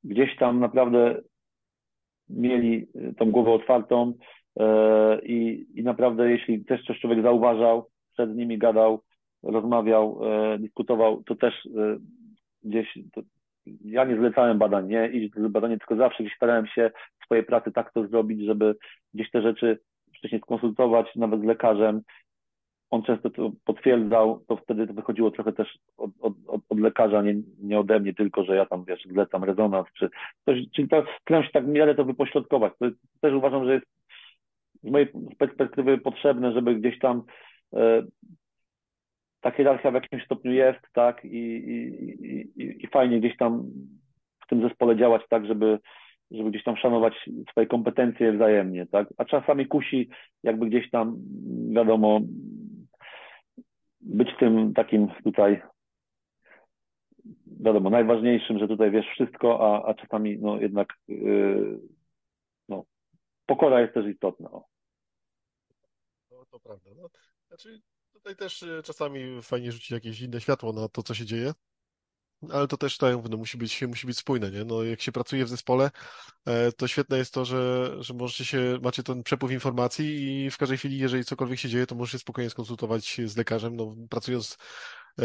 gdzieś tam naprawdę mieli y, tą głowę otwartą e, i, i naprawdę jeśli też coś człowiek zauważał, przed nimi gadał, rozmawiał, e, dyskutował, to też gdzieś to, ja nie zlecałem badań, nie iść do badania, tylko zawsze starałem się w swojej pracy tak to zrobić, żeby gdzieś te rzeczy wcześniej skonsultować, nawet z lekarzem, on często to potwierdzał, to wtedy to wychodziło trochę też od, od, od, lekarza, nie, nie ode mnie tylko, że ja tam, wiesz, zlecam rezonans, czy coś, czyli to, staram się tak miarę to wypośrodkować. To jest, też uważam, że jest z mojej perspektywy potrzebne, żeby gdzieś tam e, ta hierarchia w jakimś stopniu jest, tak, i, i, i, i fajnie gdzieś tam w tym zespole działać tak, żeby żeby gdzieś tam szanować swoje kompetencje wzajemnie, tak? A czasami kusi jakby gdzieś tam, wiadomo, być tym takim tutaj, wiadomo, najważniejszym, że tutaj wiesz wszystko, a, a czasami no jednak yy, no, pokora jest też istotna. No to prawda. No, znaczy tutaj też y, czasami fajnie rzucić jakieś inne światło na to, co się dzieje. Ale to też tak, no, musi być, musi być spójne, nie? No, jak się pracuje w zespole, e, to świetne jest to, że, że możecie się, macie ten przepływ informacji i w każdej chwili, jeżeli cokolwiek się dzieje, to możecie spokojnie skonsultować z lekarzem, no, pracując e,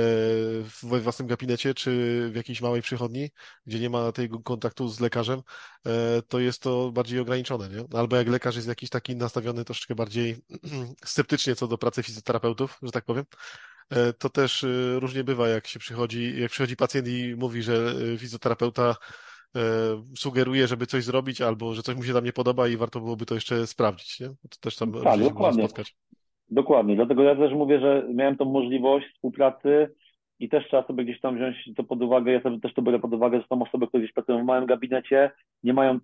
we własnym gabinecie czy w jakiejś małej przychodni, gdzie nie ma tego kontaktu z lekarzem, e, to jest to bardziej ograniczone, nie? Albo jak lekarz jest jakiś taki nastawiony troszeczkę bardziej sceptycznie co do pracy fizjoterapeutów, że tak powiem, to też e, różnie bywa, jak się przychodzi, jak przychodzi pacjent i mówi, że e, fizjoterapeuta sugeruje, żeby coś zrobić, albo że coś mu się tam nie podoba i warto byłoby to jeszcze sprawdzić, nie? To też tam tak, dokładnie. spotkać. Dokładnie, dlatego ja też mówię, że miałem tą możliwość współpracy i też trzeba sobie gdzieś tam wziąć to pod uwagę, ja sobie też to biorę pod uwagę, że są osoby, które gdzieś pracują w małym gabinecie, nie mają,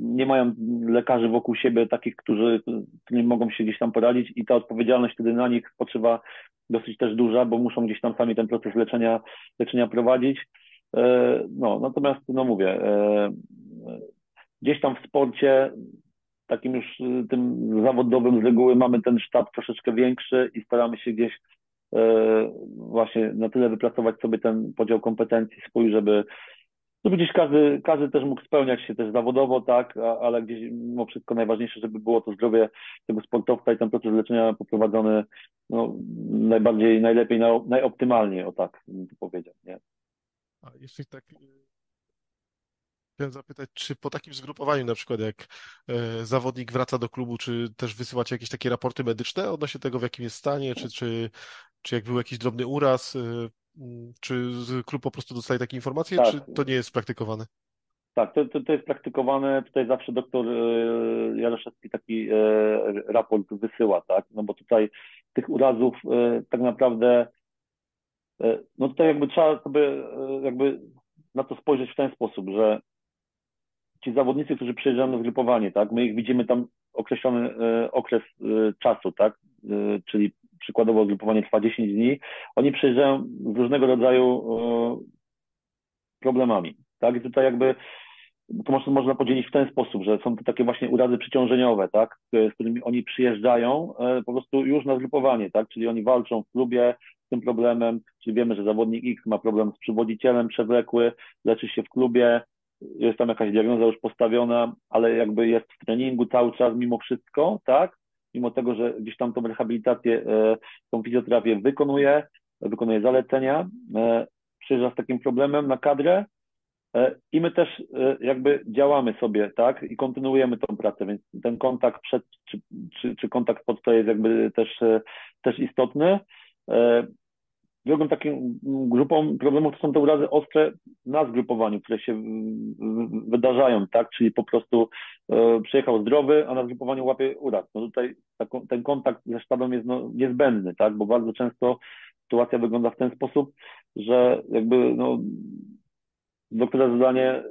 nie mają lekarzy wokół siebie takich, którzy, którzy mogą się gdzieś tam poradzić i ta odpowiedzialność wtedy na nich spoczywa dosyć też duża, bo muszą gdzieś tam sami ten proces leczenia, leczenia prowadzić. E, no, natomiast, no mówię, e, gdzieś tam w sporcie, takim już e, tym zawodowym z reguły mamy ten sztab troszeczkę większy i staramy się gdzieś właśnie na tyle wypracować sobie ten podział kompetencji swój, żeby no gdzieś każdy, każdy też mógł spełniać się też zawodowo, tak, ale gdzieś mimo wszystko najważniejsze, żeby było to zdrowie tego sportowca i ten proces leczenia poprowadzony no, najbardziej, najlepiej, najoptymalnie, o tak bym to powiedział, nie? A jeśli tak y, Chciałem zapytać, czy po takim zgrupowaniu, na przykład jak e, zawodnik wraca do klubu, czy też wysyłacie jakieś takie raporty medyczne odnośnie tego, w jakim jest stanie, czy, czy, czy jak był jakiś drobny uraz, e, Mm, czy klub po prostu dostaje takie informacje, tak. czy to nie jest praktykowane? Tak, to, to, to jest praktykowane. Tutaj zawsze doktor e, Jaroszewski taki e, raport wysyła, tak? No bo tutaj tych urazów tak naprawdę, no tutaj jakby trzeba sobie jakby na to spojrzeć w ten sposób, że ci zawodnicy, którzy przyjeżdżają na zgrupowanie, tak? My ich widzimy tam określony okres czasu, tak? Czyli przykładowo zgrupowanie trwa 10 dni, oni przyjeżdżają z różnego rodzaju e, problemami. Tak? I tutaj jakby to można, można podzielić w ten sposób, że są to takie właśnie urazy przeciążeniowe, tak, z którymi oni przyjeżdżają e, po prostu już na zgrupowanie, tak, czyli oni walczą w klubie z tym problemem, czyli wiemy, że zawodnik X ma problem z przywodzicielem przewlekły, leczy się w klubie, jest tam jakaś diagnoza już postawiona, ale jakby jest w treningu cały czas mimo wszystko, tak, mimo tego, że gdzieś tam tą rehabilitację, e, tą fizjoterapię wykonuje, wykonuje zalecenia, e, przyjeżdża z takim problemem na kadrę e, i my też jakby działamy sobie, tak, i kontynuujemy tą pracę, więc ten kontakt przed, czy, czy, czy kontakt pod to jest jakby też, też istotny. Drugą taką grupą problemów to są te urazy ostre na zgrupowaniu, które się wydarzają, tak? Czyli po prostu e, przyjechał zdrowy, a na zgrupowaniu łapie uraz. No tutaj ten kontakt ze sztabem jest no, niezbędny, tak? Bo bardzo często sytuacja wygląda w ten sposób, że jakby no, doktora zadanie,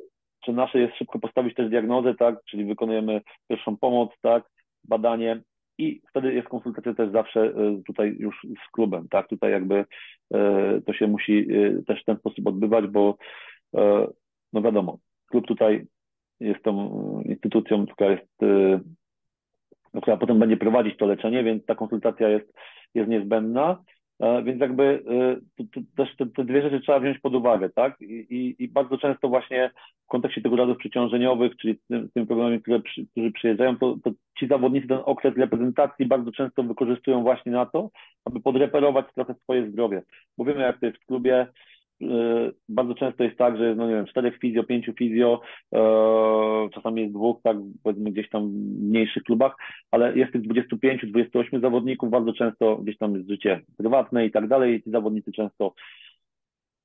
czy nasze jest szybko postawić też diagnozę, tak? Czyli wykonujemy pierwszą pomoc, tak? Badanie, i wtedy jest konsultacja też zawsze e, tutaj już z klubem, tak? Tutaj jakby e, to się musi e, też w ten sposób odbywać, bo no wiadomo, klub tutaj jest tą instytucją, która jest, która potem będzie prowadzić to leczenie, więc ta konsultacja jest, jest niezbędna. E, więc jakby e, to, to też te, te, dwie rzeczy trzeba wziąć pod uwagę, tak? I, i, i bardzo często właśnie w kontekście tego urazów przeciążeniowych, czyli tym, tym problemami, które przy, którzy przyjeżdżają, to, to ci zawodnicy ten okres reprezentacji bardzo często wykorzystują właśnie na to, aby podreperować trochę swoje zdrowie. Bo wiemy, jak to jest w klubie, bardzo często jest tak, że jest, no nie wiem, czterech fizjo, pięciu fizjo, e, czasami jest dwóch, tak, powiedzmy gdzieś tam w mniejszych klubach, ale jest tych 25, 28 zawodników, bardzo często gdzieś tam jest życie prywatne i tak dalej ci zawodnicy często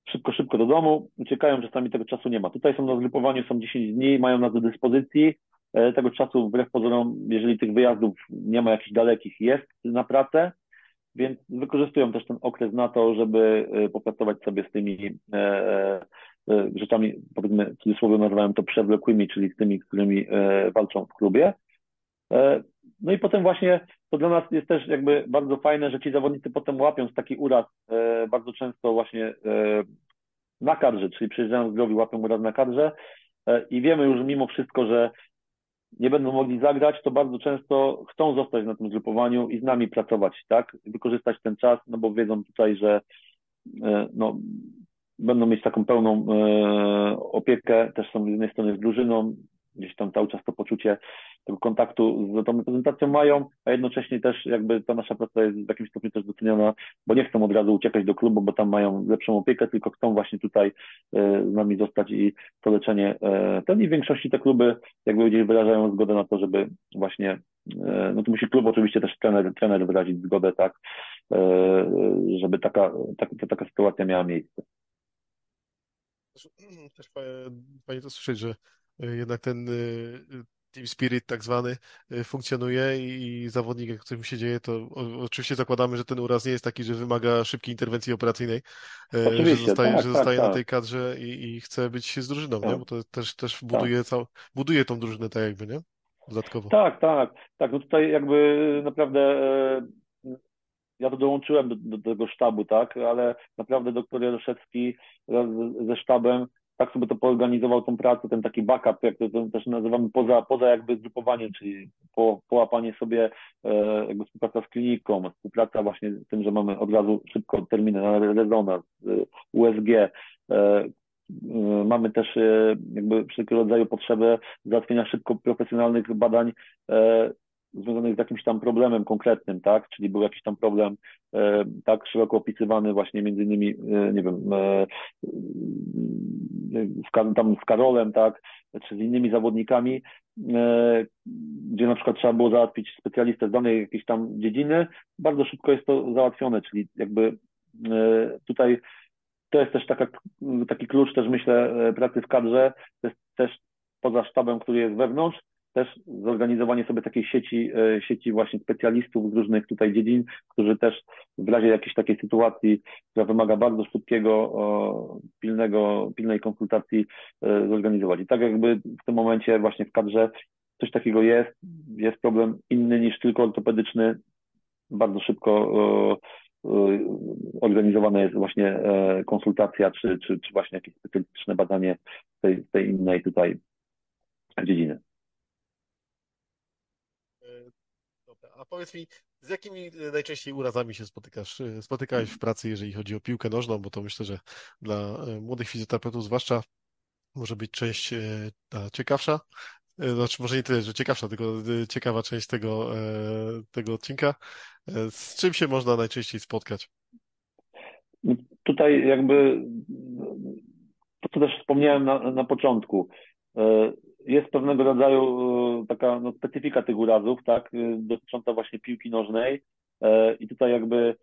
szybko, szybko do domu, uciekają, czasami tego czasu nie ma. Tutaj są na zgrupowaniu, są 10 dni, mają nas do dyspozycji, e, tego czasu wbrew pozorom, jeżeli tych wyjazdów nie ma jakichś dalekich, jest na pracę, więc wykorzystują też ten okres na to, żeby e, popracować sobie z tymi, e, rzeczami, powiedzmy, w cudzysłowie nazywałem to przewlekłymi, czyli z tymi, którymi walczą w klubie. No i potem właśnie to dla nas jest też jakby bardzo fajne, że ci zawodnicy potem łapiąc taki uraz bardzo często właśnie na kadrze, czyli przyjeżdżają zdrowi, łapią uraz na kadrze i wiemy już mimo wszystko, że nie będą mogli zagrać, to bardzo często chcą zostać na tym zgrupowaniu i z nami pracować, tak? Wykorzystać ten czas, no bo wiedzą tutaj, że e, no, będą mieć taką pełną e, opiekę, też są z jednej strony z drużyną, gdzieś tam cały czas to poczucie tego kontaktu z tą reprezentacją mają, a jednocześnie też jakby ta nasza praca jest w jakimś stopniu też doceniona, bo nie chcą od razu uciekać do klubu, bo tam mają lepszą opiekę, tylko chcą właśnie tutaj e, z nami zostać i to leczenie e, ten i w większości te kluby jakby gdzieś wyrażają zgodę na to, żeby właśnie, e, no to musi klub oczywiście też trener, trener wyrazić zgodę, tak, żeby taka, taka, taka sytuacja miała miejsce. Też fajnie to słyszeć, że jednak ten team spirit tak zwany y, funkcjonuje i zawodnik, jak coś mu się dzieje, to oczywiście zakładamy, że ten uraz nie jest taki, że wymaga szybkiej interwencji operacyjnej, y, że zostaje, tak, że zostaje tak, na tak. tej kadrze i, i, chce być z drużyną, nie? Tak. Bo to też, też tak. buduje, cał, buduje tą drużynę tak jakby, nie? Dodatkowo. Tak, tak, tak. No tutaj jakby naprawdę e, ja to dołączyłem do, do, tego sztabu, tak, ale naprawdę doktor Jaroszewski ze sztabem tak sobie to poorganizował tą pracę, ten taki backup, jak to, to też nazywamy, poza, poza jakby zgrupowaniem, czyli po, połapanie sobie e, jakby współpraca z kliniką, współpraca właśnie z tym, że mamy od razu szybko terminy na rezonans, e, USG, e, e, Mamy też e, jakby wszelkiego rodzaju potrzebę załatwienia szybko profesjonalnych badań e, związanych z jakimś tam problemem konkretnym, tak? Czyli był jakiś tam problem e, tak szeroko opisywany właśnie między innymi, e, nie wiem, e, z, tam z Karolem, tak? Czy z innymi zawodnikami, e, gdzie na przykład trzeba było załatwić specjalistę z danej jakiejś tam dziedziny, bardzo szybko jest to załatwione, czyli jakby e, tutaj to jest też taka, taki klucz też myślę e, pracy w kadrze, to jest też poza sztabem, który jest wewnątrz, też zorganizowanie sobie takiej sieci, e, sieci właśnie specjalistów z różnych tutaj dziedzin, którzy też w razie jakiejś takiej sytuacji, która wymaga bardzo szybkiego, pilnego, pilnej konsultacji e, zorganizować. I tak jakby w tym momencie właśnie w kadrze coś takiego jest, jest problem inny niż tylko ortopedyczny, bardzo szybko organizowana jest właśnie e, konsultacja, czy, czy, czy właśnie jakieś specjalistyczne badanie tej, tej innej tutaj dziedziny. A powiedz mi, z jakimi e, najczęściej urazami się spotykasz? E, spotykałeś w pracy, jeżeli chodzi o piłkę nożną, bo to myślę, że dla e, młodych fizjoterapeutów zwłaszcza może być część ta ciekawsza. Znaczy, może nie tyle, że ciekawsza, tylko ciekawa część tego, tego odcinka. Z czym się można najczęściej spotkać? Tutaj jakby to, co też wspomniałem na, na początku jest pewnego rodzaju e, taka no, specyfika tych urazów, tak, e, dotycząca właśnie piłki nożnej e, i tutaj jakby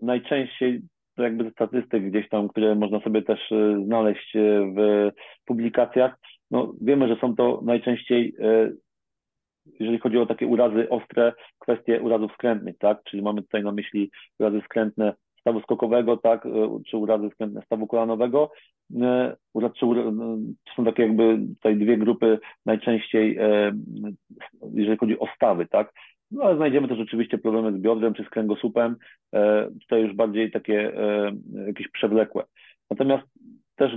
najczęściej to jakby ze statystyk gdzieś tam, które można sobie też znaleźć w publikacjach, no wiemy, że są to najczęściej jeżeli chodzi o takie urazy ostre, kwestie urazów skrętnych, tak? Czyli mamy tutaj na myśli urazy skrętne stawu skokowego, tak, e, czy urazy względne stawu kolanowego. E, czy, to są takie jakby tutaj dwie grupy najczęściej, e, jeżeli chodzi o stawy, tak. No ale znajdziemy też oczywiście problemy z biodrem czy z kręgosłupem, tutaj już bardziej takie jakieś przewlekłe. Natomiast też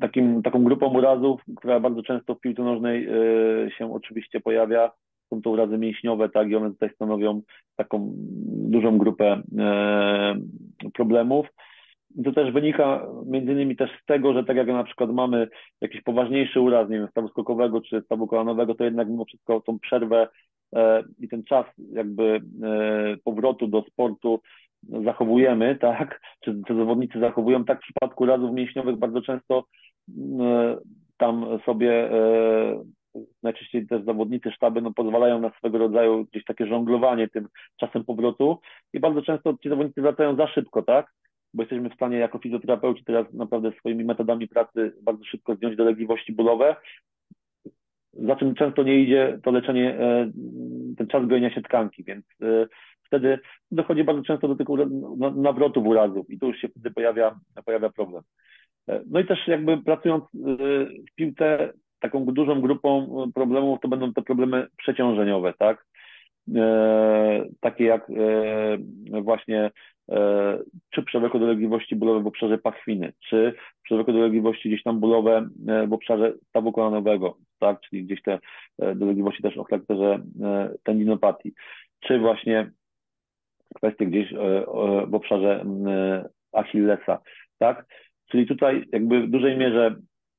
takim, taką grupą urazów, która bardzo często w piłce nożnej się oczywiście pojawia, są to urazy mięśniowe, tak, i one tutaj stanowią taką dużą grupę e, problemów. To też wynika między innymi też z tego, że tak jak na przykład mamy jakiś poważniejszy uraz, nie wiem, stawu skokowego czy stawu kolanowego, to jednak mimo wszystko tą przerwę e, i ten czas jakby e, powrotu do sportu zachowujemy, tak, czy, czy zawodnicy zachowują, tak w przypadku urazów mięśniowych bardzo często tam sobie najczęściej też zawodnicy sztaby no, pozwalają na swego rodzaju gdzieś takie żonglowanie tym czasem powrotu i bardzo często ci zawodnicy wracają za szybko, tak? Bo jesteśmy w stanie jako fizjoterapeuci teraz naprawdę swoimi metodami pracy bardzo szybko zdjąć dolegliwości bólowe, za czym często nie idzie to leczenie, e, ten czas gojenia się tkanki, więc e, wtedy dochodzi bardzo często do tych nawrotów urazów i tu już się wtedy pojawia, pojawia problem. No i też jakby pracując w piłce, taką dużą grupą problemów to będą te problemy przeciążeniowe, tak? Takie jak właśnie czy przewlekłe dolegliwości bólowe w obszarze pachwiny, czy przewlekłe dolegliwości gdzieś tam bólowe w obszarze stawu kolanowego, tak, czyli gdzieś te dolegliwości też o charakterze tendinopatii, czy właśnie kwestie gdzieś w obszarze Achillesa, tak? Czyli tutaj jakby w dużej mierze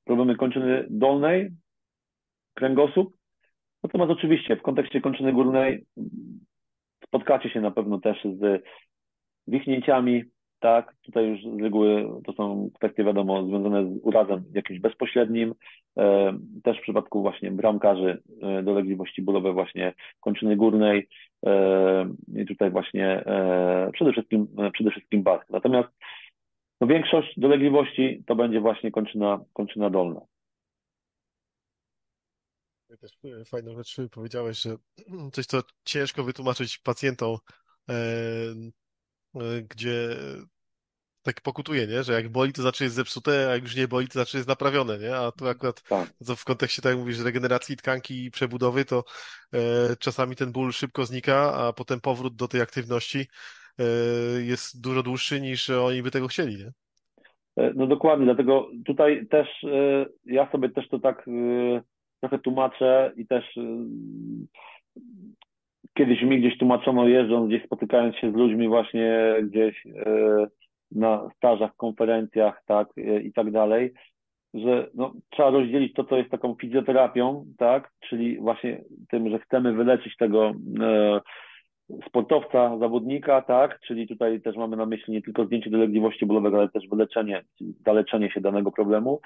problemy kończyny dolnej, kręgosłup, natomiast oczywiście w kontekście kończyny górnej spotkacie się na pewno też z wichnięciami, tak, tutaj już z reguły to są kwestie wiadomo związane z urazem jakimś bezpośrednim, e, też w przypadku właśnie bramkarzy e, dolegliwości bólowe właśnie kończyny górnej e, i tutaj właśnie przede wszystkim, przede wszystkim bark. Natomiast no większość dolegliwości to będzie właśnie kończyna, kończyna dolna. Też e, fajną rzecz powiedziałeś, że coś, co ciężko wytłumaczyć pacjentom, e, e, gdzie tak pokutuje, nie? że jak boli, to znaczy jest zepsute, a jak już nie boli, to znaczy jest naprawione, nie? A tu akurat Tak. w kontekście, tak jak mówisz, regeneracji tkanki i przebudowy, to e, czasami ten ból szybko znika, a potem powrót do tej aktywności jest dużo dłuższy niż oni by tego chcieli, nie? E, No dokładnie, dlatego tutaj też e, ja sobie też to tak e, trochę tłumaczę i też e, kiedyś mi gdzieś tłumaczono jeżdżąc, gdzieś spotykając się z ludźmi właśnie gdzieś e, na stażach, konferencjach, tak, e, i tak dalej, że no, trzeba rozdzielić to, co jest taką fizjoterapią, tak, czyli właśnie tym, że chcemy wyleczyć tego e, sportowca, zawodnika, tak, czyli tutaj też mamy na myśli nie tylko zdjęcie dolegliwości bólowego, ale też wyleczenie, zaleczenie się danego problemu,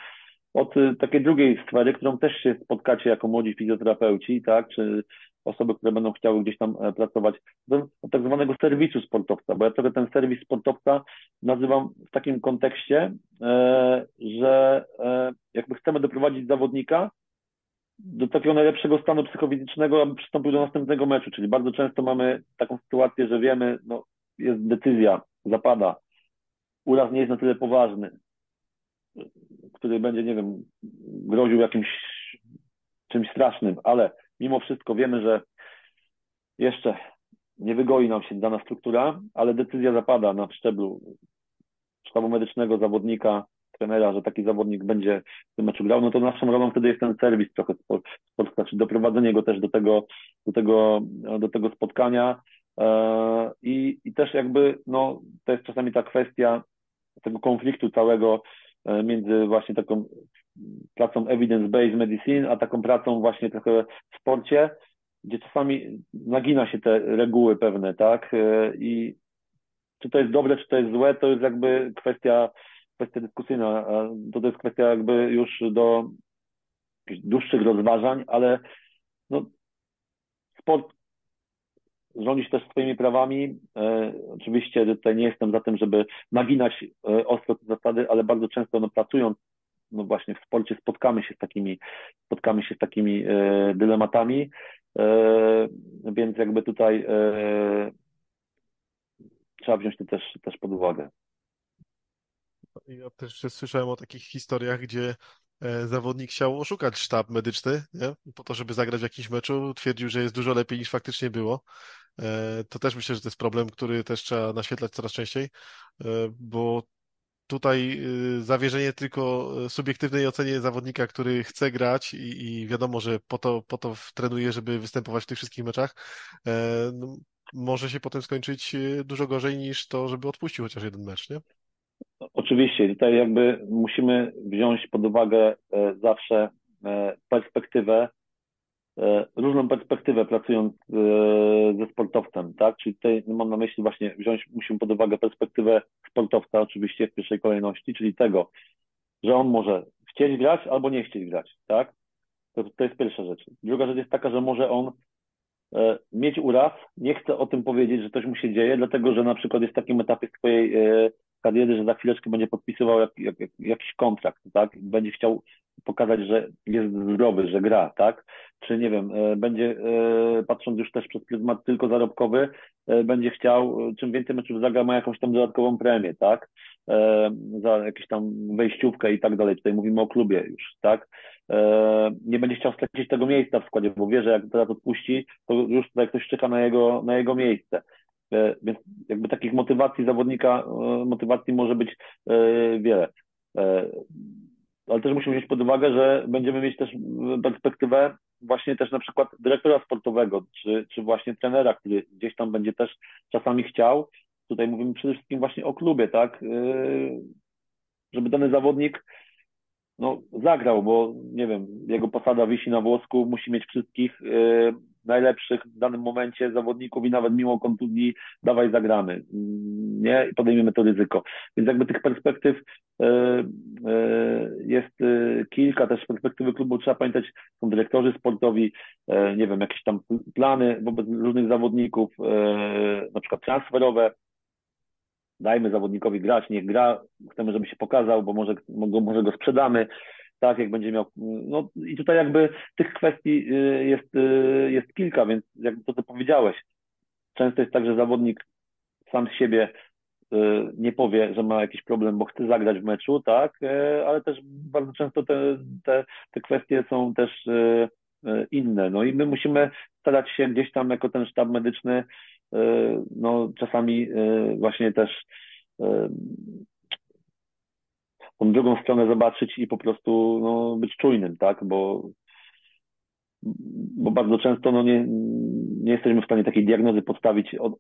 od y, takiej drugiej sfery, którą też się spotkacie jako młodzi fizjoterapeuci, tak, czy osoby, które będą chciały gdzieś tam e, pracować, do tak zwanego serwisu sportowca, bo ja trochę ten serwis sportowca nazywam w takim kontekście, e, że e, jakby chcemy doprowadzić zawodnika do takiego najlepszego stanu psychofizycznego, aby przystąpił do następnego meczu, czyli bardzo często mamy taką sytuację, że wiemy, no jest decyzja, zapada, uraz nie jest na tyle poważny, który będzie, nie wiem, groził jakimś czymś strasznym, ale mimo wszystko wiemy, że jeszcze nie wygoi nam się dana struktura, ale decyzja zapada na szczeblu sztabu medycznego, zawodnika, trenera, że taki zawodnik będzie w tym meczu grał, no to naszą rolą wtedy jest ten serwis trochę spotkania, czyli doprowadzenie go też do tego, do tego, do tego spotkania e, i, i też jakby, no, to jest czasami ta kwestia tego konfliktu całego e, między właśnie taką pracą evidence-based medicine, a taką pracą właśnie trochę w sporcie, gdzie czasami nagina się te reguły pewne, tak? E, I czy to jest dobre, czy to jest złe, to jest jakby kwestia, kwestia dyskusyjna. To, to jest kwestia jakby już do dłuższych rozważań, ale no, sport rządzi też swoimi prawami. E, oczywiście tutaj nie jestem za tym, żeby naginać e, ostro te zasady, ale bardzo często no, pracując no właśnie w sporcie spotkamy się z takimi, spotkamy się z takimi e, dylematami, e, więc jakby tutaj e, trzeba wziąć to też, też pod uwagę. Ja też słyszałem o takich historiach, gdzie e, zawodnik chciał oszukać sztab medyczny, nie? Po to, żeby zagrać w jakimś meczu, twierdził, że jest dużo lepiej niż faktycznie było. E, To też myślę, że to jest problem, który też trzeba naświetlać coraz częściej, e, bo tutaj zawierzenie tylko subiektywnej ocenie zawodnika, który chce grać i, wiadomo, że po to, po to trenuje, żeby występować w tych wszystkich meczach, no, może się potem skończyć dużo gorzej niż to, żeby odpuścił chociaż jeden mecz, nie? Oczywiście, tutaj jakby musimy wziąć pod uwagę e, zawsze e, perspektywę, e, różną perspektywę pracując ze sportowcem, tak? Czyli tutaj mam na myśli właśnie wziąć, musimy pod uwagę perspektywę sportowca oczywiście w pierwszej kolejności, czyli tego, że on może chcieć grać albo nie chcieć grać, tak? To, to jest pierwsza rzecz. Druga rzecz jest taka, że może on mieć uraz, nie chce o tym powiedzieć, że coś mu się dzieje, dlatego że na przykład jest w takim etapie swojej kariery, że za chwileczkę będzie podpisywał jak, jak, jak, jakiś kontrakt, tak? Będzie chciał pokazać, że jest zdrowy, że gra, tak? Czy nie wiem, będzie, patrząc już też przez pryzmat tylko zarobkowy, będzie chciał, czym więcej meczów zagra, ma jakąś tam dodatkową premię, tak? Za jakąś tam wejściówkę i tak dalej. Tutaj mówimy o klubie już, tak? Nie będzie chciał stracić tego miejsca w składzie, bo wie, że jak teraz odpuści, to już tutaj ktoś czeka na jego, na jego miejsce. E, więc jakby takich motywacji zawodnika, e, motywacji może być e, wiele. Ale też musimy wziąć pod uwagę, że będziemy mieć też perspektywę właśnie też na przykład dyrektora sportowego, czy, czy właśnie trenera, który gdzieś tam będzie też czasami chciał. Tutaj mówimy przede wszystkim właśnie o klubie, tak? Żeby dany zawodnik no, zagrał, bo nie wiem, jego posada wisi na włosku, musi mieć wszystkich najlepszych w danym momencie zawodników i nawet mimo kontuzji dawaj zagramy, nie? I podejmiemy to ryzyko. Więc jakby tych perspektyw e, e, jest e, kilka, też perspektywy klubu trzeba pamiętać, są dyrektorzy sportowi, nie wiem, jakieś tam plany wobec różnych zawodników, na przykład transferowe, dajmy zawodnikowi grać, niech gra, chcemy, żeby się pokazał, bo może, może go sprzedamy, tak, jak będzie miał, no i tutaj jakby tych kwestii y, jest, y, jest kilka, więc jakby to, powiedziałeś, często jest tak, że zawodnik sam z siebie y, nie powie, że ma jakiś problem, bo chce zagrać w meczu, tak, ale też bardzo często te, te, te kwestie są też inne. No i my musimy starać się gdzieś tam jako ten sztab medyczny, no czasami właśnie też tą drugą stronę zobaczyć i po prostu no, być czujnym, tak, bo, bo bardzo często no, nie, nie jesteśmy w stanie takiej diagnozy podstawić od,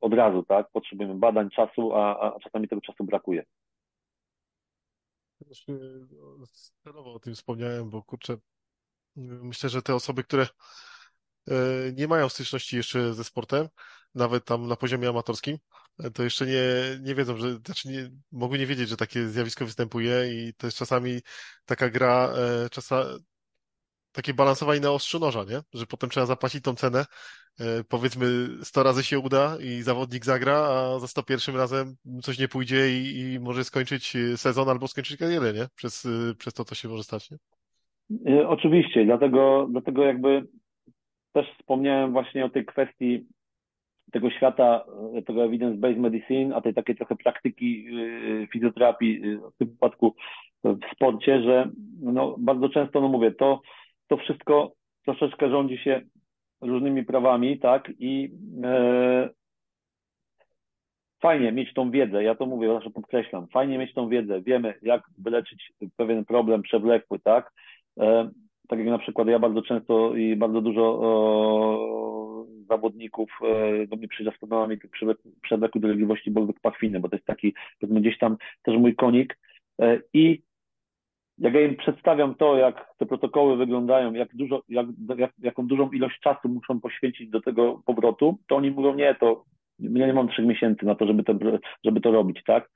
od razu, tak, potrzebujemy badań, czasu, a, a czasami tego czasu brakuje. Celowo o tym wspomniałem, bo kurczę, myślę, że te osoby, które E, nie mają styczności jeszcze ze sportem, nawet tam na poziomie amatorskim, to jeszcze nie, nie wiedzą, że, znaczy nie, nie wiedzieć, że takie zjawisko występuje i to jest czasami taka gra, e, takie balansowanie na ostrzu noża, nie? Że potem trzeba zapłacić tą cenę, powiedzmy 100 razy się uda i zawodnik zagra, a za 101 razem coś nie pójdzie i, i może skończyć sezon albo skończyć karierę, nie? Przez, przez to, co się może stać, nie? Oczywiście, dlatego, dlatego jakby też wspomniałem właśnie o tej kwestii tego świata, e, tego evidence-based medicine, a tej takiej trochę praktyki e, fizjoterapii e, w tym wypadku w sporcie, że no, bardzo często, no mówię, to, to wszystko troszeczkę rządzi się różnymi prawami, tak, i e, fajnie mieć tą wiedzę, ja to mówię, zawsze podkreślam, fajnie mieć tą wiedzę, wiemy, jak wyleczyć pewien problem przewlekły, tak, e, tak jak na przykład ja bardzo często i bardzo dużo zawodników e, do mnie przyjdzie z problemami przewlekłej dolegliwości bólowych pachwiny, bo to jest taki, powiedzmy gdzieś tam też mój konik e, i jak ja im przedstawiam to, jak te protokoły wyglądają, jak dużo, jak, jak, jaką dużą ilość czasu muszą poświęcić do tego powrotu, to oni mówią, nie, to ja nie mam trzech miesięcy na to, żeby to, żeby to robić, tak?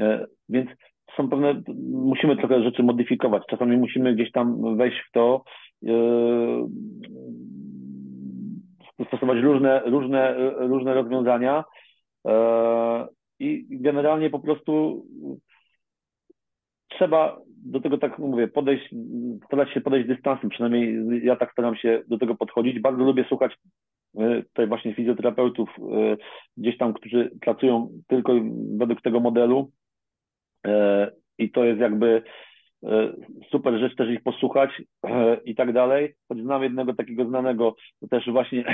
E, więc są pewne, musimy trochę rzeczy modyfikować. Czasami musimy gdzieś tam wejść w to, stosować różne, różne, różne rozwiązania. Yy, i generalnie po prostu trzeba do tego, tak mówię, podejść, starać się podejść dystansem, przynajmniej ja tak staram się do tego podchodzić. Bardzo lubię słuchać yy, tutaj właśnie fizjoterapeutów gdzieś tam, którzy pracują tylko według tego modelu, E, i to jest jakby e, super rzecz też ich posłuchać e, i tak dalej. Choć znam jednego takiego znanego, też właśnie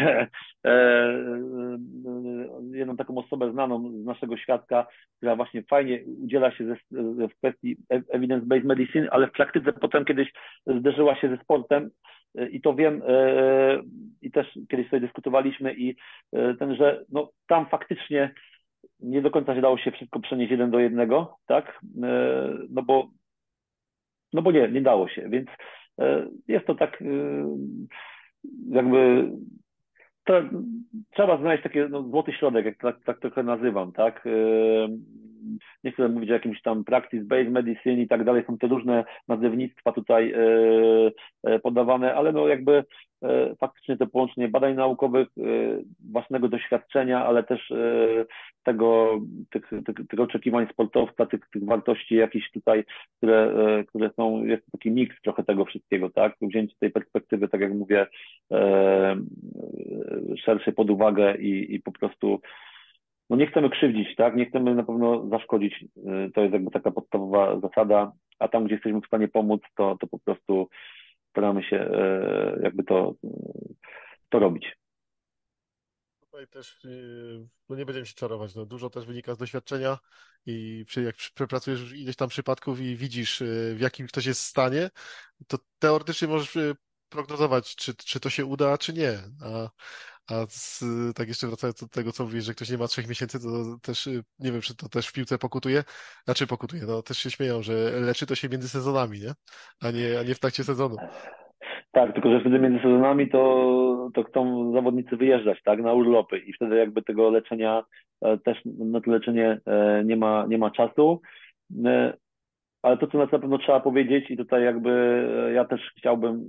jedną taką osobę znaną z naszego świadka, która właśnie fajnie udziela się ze, w kwestii evidence-based medicine, ale w praktyce potem kiedyś zderzyła się ze sportem i to wiem i też kiedyś sobie dyskutowaliśmy i ten, że no, tam faktycznie nie do końca się dało się wszystko przenieść jeden do jednego, tak? E, no bo, no bo nie, nie dało się, więc e, jest to tak e, jakby trzeba znaleźć taki no, złoty środek, jak tak, tak trochę nazywam, tak? Nie chcę mówić o jakimś tam practice-based medicine i tak dalej, są te różne nazewnictwa tutaj podawane, ale no jakby e, faktycznie to połączenie badań naukowych, e, własnego doświadczenia, ale też tego, tych, tych, tych oczekiwań sportowca, tych, tych wartości jakichś tutaj, które, które są, jest taki miks trochę tego wszystkiego, tak? Wzięcie tej perspektywy, tak jak mówię, szerszej pod uwagę i, i po prostu no nie chcemy krzywdzić, tak? Nie chcemy na pewno zaszkodzić. To jest jakby taka podstawowa zasada, a tam, gdzie jesteśmy w stanie pomóc, to, to po prostu staramy się e, jakby to, to robić. Tutaj też no nie będziemy się czarować. No, dużo też wynika z doświadczenia i przy, jak przepracujesz ileś tam przypadków i widzisz, e, w jakim ktoś jest stanie, to teoretycznie możesz e, prognozować, czy, czy to się uda, czy nie. A, a z, tak jeszcze wracając do tego, co mówisz, że ktoś nie ma trzech miesięcy, to też nie wiem, czy to też w piłce pokutuje. Znaczy pokutuje, no też się śmieją, że leczy to się między sezonami, nie? A nie, a nie w trakcie sezonu. Tak, tylko że wtedy między sezonami to, to chcą zawodnicy wyjeżdżać, tak, na urlopy i wtedy jakby tego leczenia e, też na to leczenie e, nie ma, nie ma czasu. Ale to, co na pewno trzeba powiedzieć i tutaj jakby e, ja też chciałbym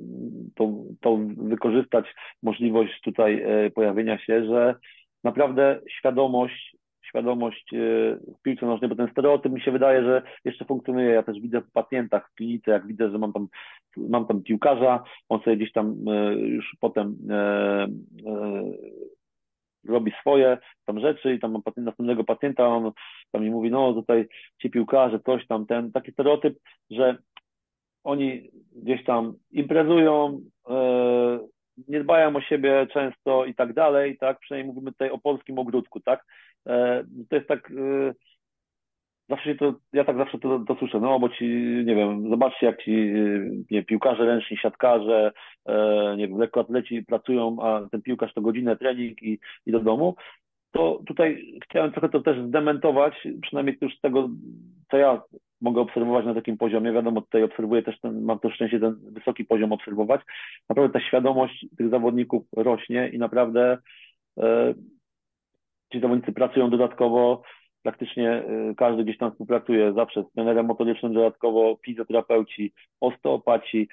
to, to wykorzystać, możliwość tutaj e, pojawienia się, że naprawdę świadomość, świadomość e, w piłce nożnej, bo ten stereotyp mi się wydaje, że jeszcze funkcjonuje. Ja też widzę w pacjentach w klinice, jak widzę, że mam tam, mam tam piłkarza, on sobie gdzieś tam już potem robi swoje tam rzeczy i tam ma pacjent, następnego pacjenta, on tam mi mówi, no tutaj ci piłkarze, coś tam, ten taki stereotyp, że oni gdzieś tam imprezują, e, nie dbają o siebie często i tak dalej, tak, przynajmniej mówimy tutaj o polskim ogródku, tak, e, to jest tak, e, zawsze to, ja tak zawsze to, to słyszę, no bo ci, nie wiem, zobaczcie jak ci nie, piłkarze ręczni, siatkarze, e, nie wiem, lekkoatleci pracują, a ten piłkarz to godzinę trening i, i do domu, to tutaj chciałem trochę to też zdementować, przynajmniej już z tego, co ja mogę obserwować na takim poziomie. Wiadomo, tutaj obserwuję też, ten, mam to szczęście ten wysoki poziom obserwować. Naprawdę ta świadomość tych zawodników rośnie i naprawdę e, ci zawodnicy pracują dodatkowo, praktycznie y, każdy gdzieś tam współpracuje zawsze z trenerem motorycznym, dodatkowo fizjoterapeuci, osteopaci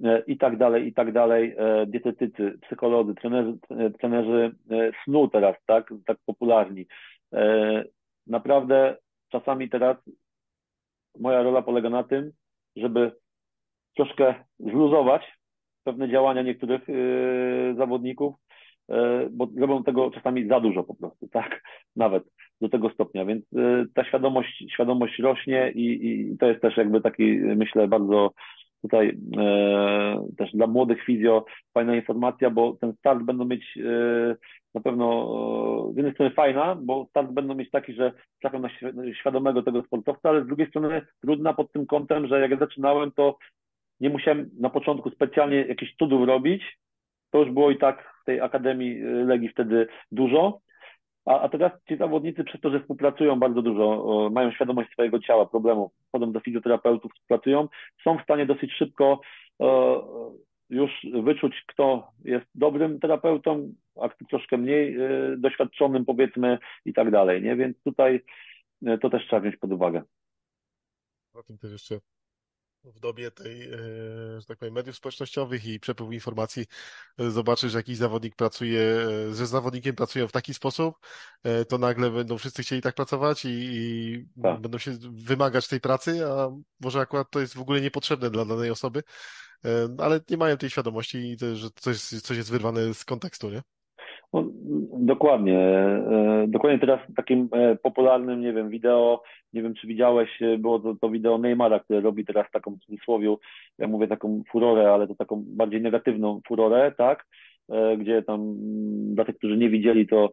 y, i tak dalej, i tak dalej, y, dietetycy, psycholodzy, trenerzy, trenerzy snu teraz, tak, tak popularni. Naprawdę czasami teraz moja rola polega na tym, żeby troszkę zluzować pewne działania niektórych zawodników, bo robią tego czasami za dużo po prostu, tak, nawet do tego stopnia, więc y, ta świadomość, świadomość rośnie i, i to jest też jakby taki, myślę, bardzo tutaj e, też dla młodych fizjo fajna informacja, bo ten start będą mieć e, na pewno e, z jednej strony fajna, bo start będą mieć taki, że trafią na świadomego tego sportowca, ale z drugiej strony trudna pod tym kątem, że jak ja zaczynałem, to nie musiałem na początku specjalnie jakichś cudów robić. To już było i tak w tej Akademii Legii wtedy dużo, a, a teraz ci zawodnicy przez to, że współpracują bardzo dużo, mają świadomość swojego ciała, problemów, chodzą do fizjoterapeutów, współpracują, są w stanie dosyć szybko już wyczuć, kto jest dobrym terapeutą, a kto troszkę mniej e, doświadczonym, powiedzmy, i tak dalej, nie? Więc tutaj e, to też trzeba wziąć pod uwagę. O tym też jeszcze w dobie tej, e, że tak powiem, mediów społecznościowych i przepływu informacji e, zobaczysz, że jakiś zawodnik pracuje, e, że z zawodnikiem pracują w taki sposób, to nagle będą wszyscy chcieli tak pracować i, i tak. będą się wymagać tej pracy, a może akurat to jest w ogóle niepotrzebne dla danej osoby, ale nie mają tej świadomości, że coś, coś jest wyrwane z kontekstu, nie? No, dokładnie. E, dokładnie teraz takim e, popularnym, nie wiem, wideo, nie wiem czy widziałeś, e, było to, to wideo Neymara, które robi teraz taką w cudzysłowie, ja mówię taką furorę, ale to taką bardziej negatywną furorę, tak? Gdzie tam mm, dla tych, którzy nie widzieli, to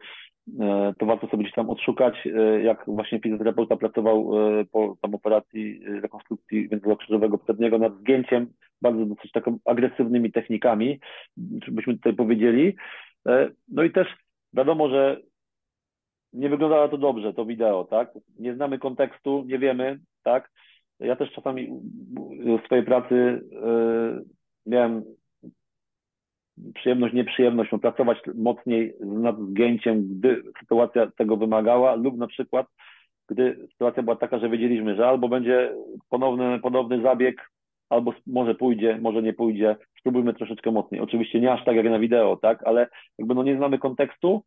to warto sobie gdzieś tam odszukać, jak właśnie fizjoterapeuta pracował po tam operacji rekonstrukcji węzłowo przedniego nad zgięciem, bardzo dosyć taką agresywnymi technikami, byśmy tutaj powiedzieli. E, no i też wiadomo, że nie wyglądało to dobrze, to wideo, tak? Nie znamy kontekstu, nie wiemy, tak? Ja też czasami w swojej pracy yy, miałem przyjemność, nieprzyjemność pracować mocniej nad zgięciem, gdy sytuacja tego wymagała, lub na przykład, gdy sytuacja była taka, że wiedzieliśmy, że albo będzie ponowny, ponowny zabieg albo może pójdzie, może nie pójdzie, spróbujmy troszeczkę mocniej. Oczywiście nie aż tak jak na wideo, tak, ale jakby no nie znamy kontekstu,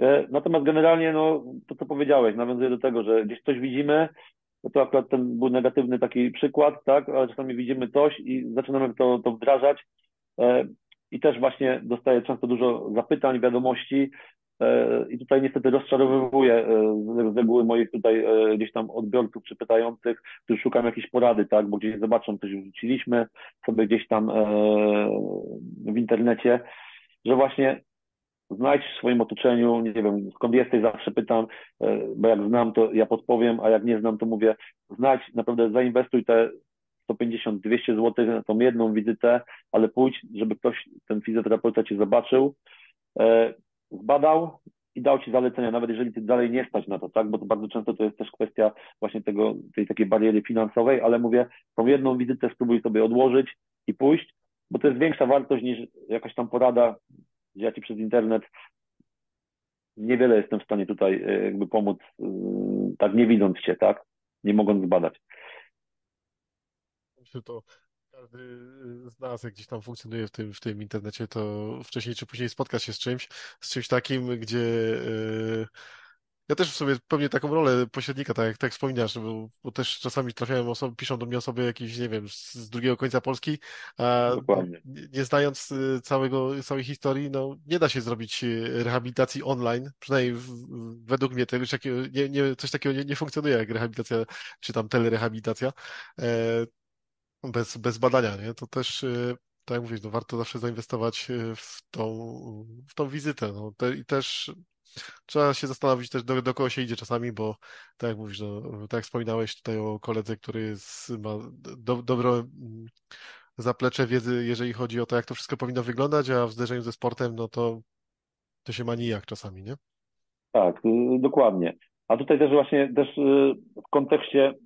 e, Natomiast generalnie, no, to co powiedziałeś, nawiązuje do tego, że gdzieś coś widzimy, to akurat ten był negatywny taki przykład, tak, ale czasami widzimy coś i zaczynamy to, to wdrażać. E, i też właśnie dostaję często dużo zapytań, wiadomości i tutaj niestety rozczarowywuję z reguły moich tutaj gdzieś tam odbiorców czy pytających, którzy szukają jakiejś porady, tak, bo gdzieś zobaczą, coś wrzuciliśmy sobie gdzieś tam w internecie, że właśnie znajdź w swoim otoczeniu, nie wiem, skąd jesteś, zawsze pytam, e, bo jak znam, to ja podpowiem, a jak nie znam, to mówię, znajdź, naprawdę zainwestuj te 150-200 zł na tą jedną wizytę, ale pójdź, żeby ktoś, ten fizjoterapeuta cię zobaczył, e, zbadał i dał ci zalecenia, nawet jeżeli ty dalej nie stać na to, tak, bo to bardzo często to jest też kwestia właśnie tego, tej takiej bariery finansowej, ale mówię, tą jedną wizytę spróbuj sobie odłożyć i pójść, bo to jest większa wartość niż jakaś tam porada że ja ci przez internet niewiele jestem w stanie tutaj e, jakby pomóc, e, tak nie widząc cię, tak? Nie mogąc zbadać. To każdy z nas, jak gdzieś tam funkcjonuje w tym, w tym internecie, to wcześniej czy później spotka się z czymś, z czymś takim, gdzie yy ja też w sobie pełnię taką rolę pośrednika, tak jak tak wspominasz, bo, bo też czasami trafiają osoby, piszą do mnie osoby jakieś, nie wiem, z, z drugiego końca Polski, a Dokładnie. nie, nie znając y, całego, całej historii, no nie da się zrobić y, rehabilitacji online, przynajmniej w, według mnie to już takiego, nie, nie, coś takiego nie, nie funkcjonuje jak rehabilitacja, czy tam telerehabilitacja, e, bez, bez badania, nie? To też e, tak jak mówisz, no warto zawsze zainwestować w tą, w tą wizytę. No, te, I też trzeba się zastanowić też, do, do kogo się idzie czasami, bo tak jak mówisz, no, tak jak wspominałeś tutaj o koledze, który ma do, dobre mm, zaplecze wiedzy, jeżeli chodzi o to, jak to wszystko powinno wyglądać, a w zderzeniu ze sportem, no to, to się ma nijak czasami, nie? Tak, y, dokładnie. A tutaj też właśnie też y, w kontekście y,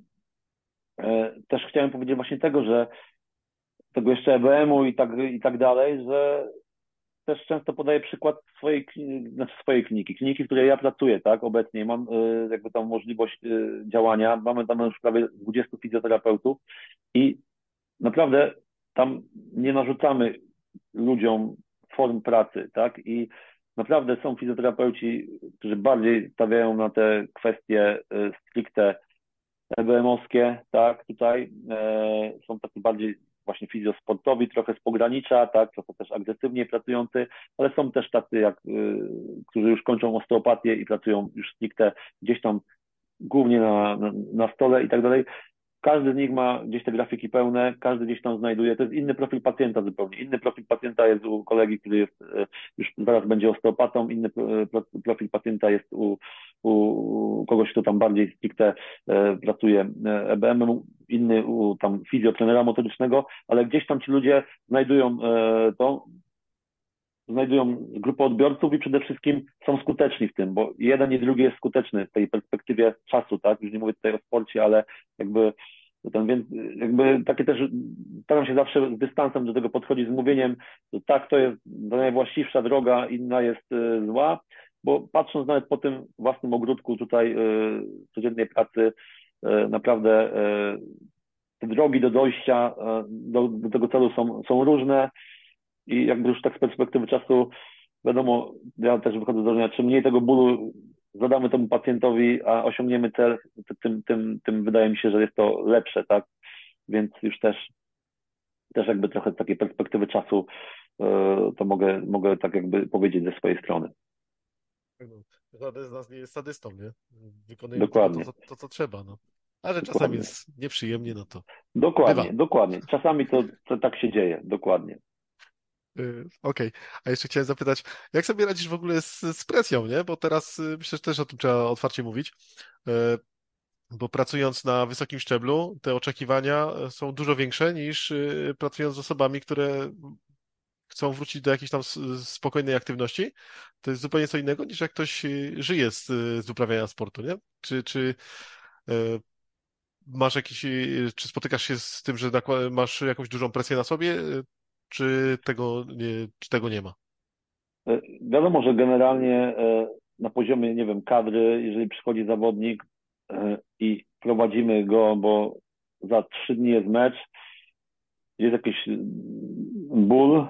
też chciałem powiedzieć właśnie tego, że tego jeszcze EBM-u i tak, i tak dalej, że też często podaję przykład swojej, znaczy swojej kliniki, kliniki, w której ja pracuję, tak, obecnie. Mam y, jakby tam możliwość y, działania, mamy tam już prawie 20 fizjoterapeutów i naprawdę tam nie narzucamy ludziom form pracy, tak, i naprawdę są fizjoterapeuci, którzy bardziej stawiają na te kwestie stricte EBM-owskie, tak, tutaj e, są takie bardziej właśnie fizjosportowi, trochę z pogranicza, tak, trochę też agresywnie pracujący, ale są też tacy, jak, y, którzy już kończą osteopatię i pracują już stricte gdzieś tam głównie na, na, na stole i tak dalej. Każdy z nich ma gdzieś te grafiki pełne, każdy gdzieś tam znajduje. To jest inny profil pacjenta zupełnie. Inny profil pacjenta jest u kolegi, który jest, y, już zaraz będzie osteopatą, inny y, profil pacjenta jest u, u kogoś, kto tam bardziej stricte pracuje EBM inny u tam fizjotrenera motorycznego, ale gdzieś tam ci ludzie znajdują e, to, znajdują grupę odbiorców i przede wszystkim są skuteczni w tym, bo jeden i drugi jest skuteczny w tej perspektywie czasu, tak? Już nie mówię tutaj o sporcie, ale jakby ten, więc jakby takie też staram się zawsze z dystansem do tego podchodzić z mówieniem, że tak, to jest najwłaściwsza droga, inna jest y, zła, bo patrząc nawet po tym własnym ogródku tutaj y, codziennej pracy, E, naprawdę e, te drogi do dojścia e, do, do tego celu są, są różne i jakby już tak z perspektywy czasu wiadomo, ja też wychodzę z założenia, czym mniej tego bólu zadamy temu pacjentowi, a osiągniemy cel, tym, tym, tym wydaje mi się, że jest to lepsze, tak? Więc już też, też jakby trochę z takiej perspektywy czasu to mogę, mogę tak jakby powiedzieć ze swojej strony. Żaden z nas nie jest sadystą, nie? Wykonujemy Dokładnie. To, to, to, co trzeba, no. Ale czasami dokładnie. jest nieprzyjemnie, no to. Dokładnie, bywa. dokładnie. Czasami to, to tak się dzieje, dokładnie. Yy, okej, okay. a jeszcze chciałem zapytać, jak sobie radzisz w ogóle z, z presją, nie? Bo teraz yy, myślę, że też o tym trzeba otwarcie mówić. Yy, bo pracując na wysokim szczeblu, te oczekiwania są dużo większe niż pracując z osobami, które chcą wrócić do jakiejś tam spokojnej aktywności, to jest zupełnie co innego niż jak ktoś y, żyje z, z uprawiania sportu, nie? Czy, czy e, masz jakiś, y, czy spotykasz się z tym, że masz jakąś dużą presję na sobie, y, czy tego nie, czy tego nie ma? E, wiadomo, że generalnie e, na poziomie, nie wiem, kadry, jeżeli przychodzi zawodnik i prowadzimy go, bo za trzy dni jest mecz, jest jakiś ból,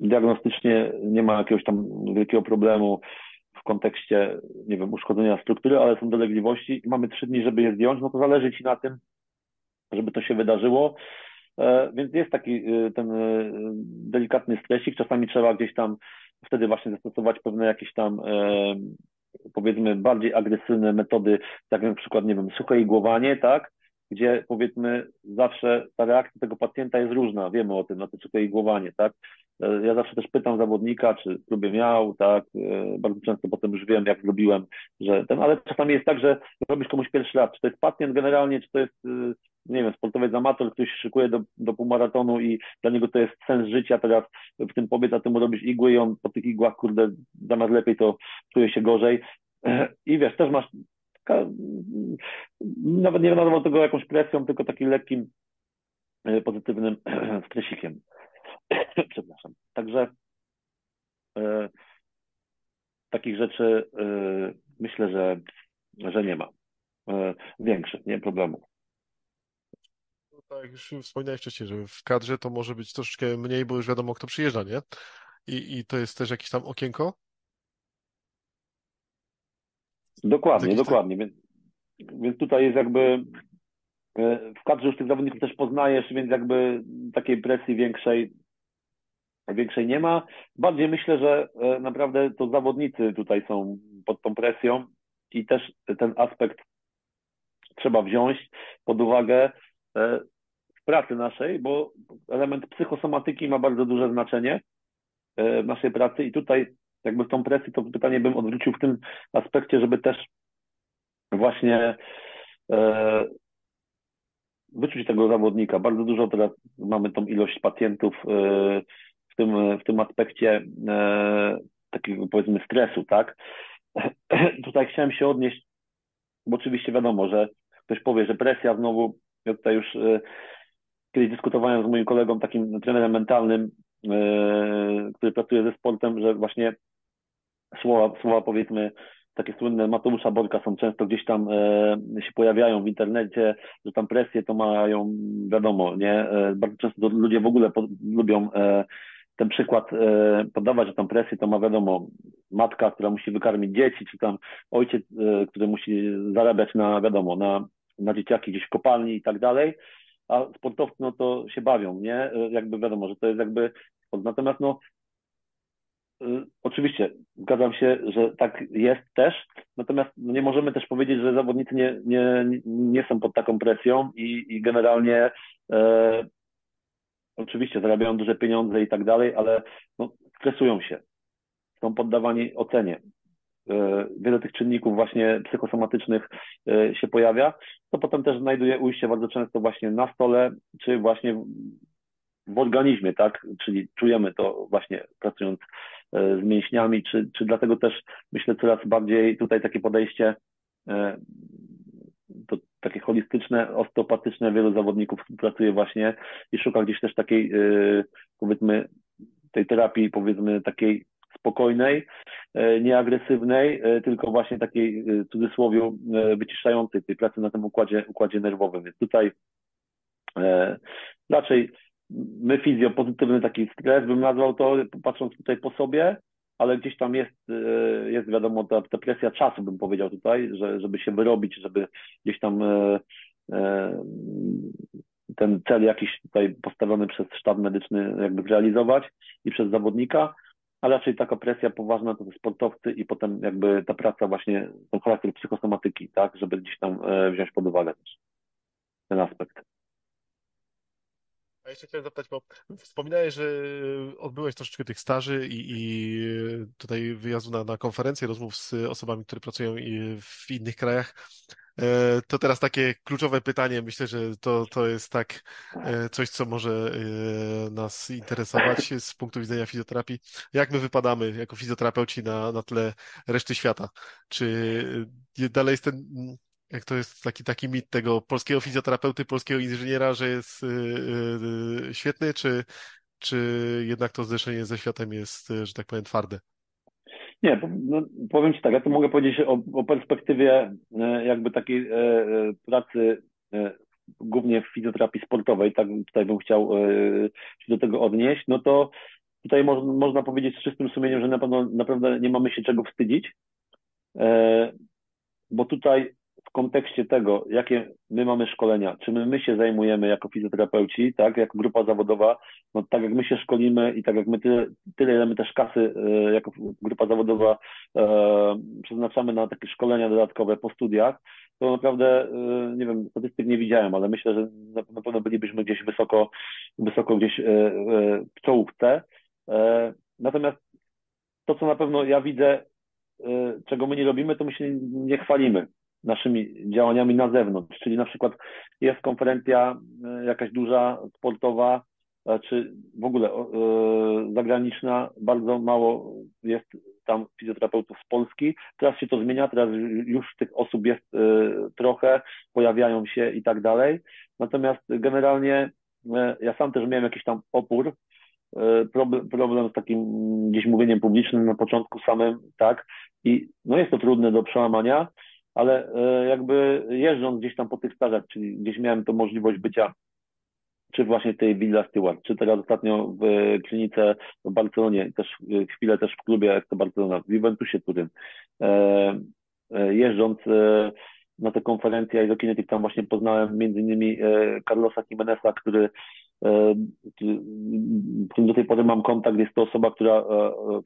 diagnostycznie nie ma jakiegoś tam wielkiego problemu w kontekście, nie wiem, uszkodzenia struktury, ale są dolegliwości i mamy trzy dni, żeby je zdjąć, no to zależy Ci na tym, żeby to się wydarzyło. E, więc jest taki e, ten e, delikatny stresik. Czasami trzeba gdzieś tam wtedy właśnie zastosować pewne jakieś tam powiedzmy bardziej agresywne metody, tak jak na przykład, nie wiem, suche igłowanie, tak? Gdzie powiedzmy zawsze ta reakcja tego pacjenta jest różna, wiemy o tym, na to suche igłowanie, tak? Ja zawsze też pytam zawodnika, czy próbę miał, tak? Bardzo często potem już wiem, jak zrobiłem, że ten, ale czasami jest tak, że robisz komuś pierwszy raz, czy to jest pacjent generalnie, czy to jest nie wiem, sportowiec amator, który się szykuje do, do półmaratonu i dla niego to jest sens życia, teraz w tym pobiec, a ty mu robisz igły i on po tych igłach, kurde, zamiast lepiej to czuje się gorzej. I wiesz, też masz nawet nie nazwał tego jakąś presją, tylko takim lekkim e, pozytywnym stresikiem. Przepraszam. Także e, takich rzeczy e, myślę, że, że nie ma e, większych, nie problemów tak jak już wspominałeś wcześniej, że w kadrze to może być troszeczkę mniej, bo już wiadomo, kto przyjeżdża, nie? I, i to jest też jakieś tam okienko? Dokładnie, dokładnie. Więc, więc tutaj jest jakby e, w kadrze już tych zawodników też poznajesz, więc jakby takiej presji większej większej nie ma. Bardziej myślę, że e, naprawdę to zawodnicy tutaj są pod tą presją i też ten aspekt trzeba wziąć pod uwagę. E, pracy naszej, bo element psychosomatyki ma bardzo duże znaczenie w naszej pracy i tutaj jakby w tą presję to pytanie bym odwrócił w tym aspekcie, żeby też właśnie e, wyczuć tego zawodnika. Bardzo dużo teraz mamy tą ilość pacjentów e, w tym, w tym aspekcie takiego powiedzmy stresu, tak? Tutaj chciałem się odnieść, bo oczywiście wiadomo, że ktoś powie, że presja znowu, ja tutaj już kiedyś dyskutowałem z moim kolegą, takim trenerem mentalnym, e, który pracuje ze sportem, że właśnie słowa, słowa powiedzmy takie słynne Mateusza Borka są często gdzieś tam e, się pojawiają w internecie, że tam presję to mają, wiadomo, nie? E, bardzo często ludzie w ogóle po, lubią e, ten przykład e, podawać, że tam presję to ma wiadomo matka, która musi wykarmić dzieci, czy tam ojciec, e, który musi zarabiać na wiadomo, na, na dzieciaki gdzieś w kopalni i tak dalej a sportowcy no to się bawią, nie? Jakby wiadomo, że to jest jakby. Natomiast no oczywiście zgadzam się, że tak jest też, natomiast no, nie możemy też powiedzieć, że zawodnicy nie, nie, nie są pod taką presją i, i generalnie e, oczywiście zarabiają duże pieniądze i tak dalej, ale no, stresują się, są poddawani ocenie. E, wiele tych czynników właśnie psychosomatycznych e, się pojawia, to potem też znajduje ujście bardzo często właśnie na stole, czy właśnie w organizmie, tak? Czyli czujemy to właśnie pracując e, z mięśniami, czy, czy dlatego też myślę coraz bardziej tutaj takie podejście to takie holistyczne, osteopatyczne, wielu zawodników pracuje właśnie i szuka gdzieś też takiej powiedzmy tej terapii powiedzmy takiej spokojnej, e, nieagresywnej, e, tylko właśnie takiej e, w cudzysłowie wyciszającej tej pracy na tym układzie, układzie nerwowym. Więc tutaj raczej my fizjo, pozytywny taki stres bym nazwał to, patrząc tutaj po sobie, ale gdzieś tam jest, jest wiadomo, ta, ta presja czasu, bym powiedział tutaj, że, żeby się wyrobić, żeby gdzieś tam ten cel jakiś tutaj postawiony przez sztab medyczny jakby zrealizować i przez zawodnika, a raczej taka presja poważna to sportowcy i potem jakby ta praca właśnie, ten charakter psychosomatyki, tak, żeby gdzieś tam e, wziąć pod uwagę też ten aspekt. A jeszcze chciałem zapytać, bo wspominałeś, że odbyłeś troszeczkę tych staży i, i tutaj wyjazdu na, na rozmów z osobami, które pracują w innych krajach. E, to teraz takie kluczowe pytanie. Myślę, że to, to jest tak e, coś, co może e, nas interesować z punktu widzenia fizjoterapii. Jak my wypadamy jako fizjoterapeuci na, na tle reszty świata? Czy dalej jest ten, jak to jest taki, taki mit tego polskiego fizjoterapeuty, polskiego inżyniera, że jest świetny, czy, czy jednak to zderzenie ze światem jest, że tak powiem, twarde? Nie, no, powiem Ci tak, ja to mogę powiedzieć o, o perspektywie e, jakby takiej e pracy głównie w fizjoterapii sportowej, tak tutaj bym chciał się do tego odnieść, no to tutaj mo można powiedzieć z czystym sumieniem, że na pewno naprawdę nie mamy się czego wstydzić, bo tutaj w kontekście tego, jakie my mamy szkolenia, czy my, się zajmujemy jako fizjoterapeuci, tak, jako grupa zawodowa, no tak jak my się szkolimy i tak jak my tyle, tyle ile my też kasy e, jako grupa zawodowa e, przeznaczamy na takie szkolenia dodatkowe po studiach, to naprawdę, e, nie wiem, statystyk nie widziałem, ale myślę, że na, na pewno bylibyśmy gdzieś wysoko, wysoko gdzieś w czołówce. Natomiast to, co na pewno ja widzę, czego my nie robimy, to my się nie chwalimy naszymi działaniami na zewnątrz, czyli na przykład jest konferencja e, jakaś duża, sportowa, e, czy w ogóle e, zagraniczna, bardzo mało jest tam fizjoterapeutów z Polski. Teraz się to zmienia, teraz już tych osób jest trochę, pojawiają się i tak dalej. Natomiast generalnie ja sam też miałem jakiś tam opór, problem, problem z takim gdzieś mówieniem publicznym na początku samym, tak, i no jest to trudne do przełamania, ale e, jakby jeżdżąc gdzieś tam po tych stażach, czyli gdzieś miałem to możliwość bycia czy właśnie tej Villa Stewart, czy teraz ostatnio w klinice w Barcelonie, też e, chwilę też w klubie to Barcelona, w Juventusie Turyn, e, jeżdżąc na tę konferencję Isokinetic, tam właśnie poznałem między innymi Carlosa Jimeneza, który do tej pory mam kontakt, jest to osoba, która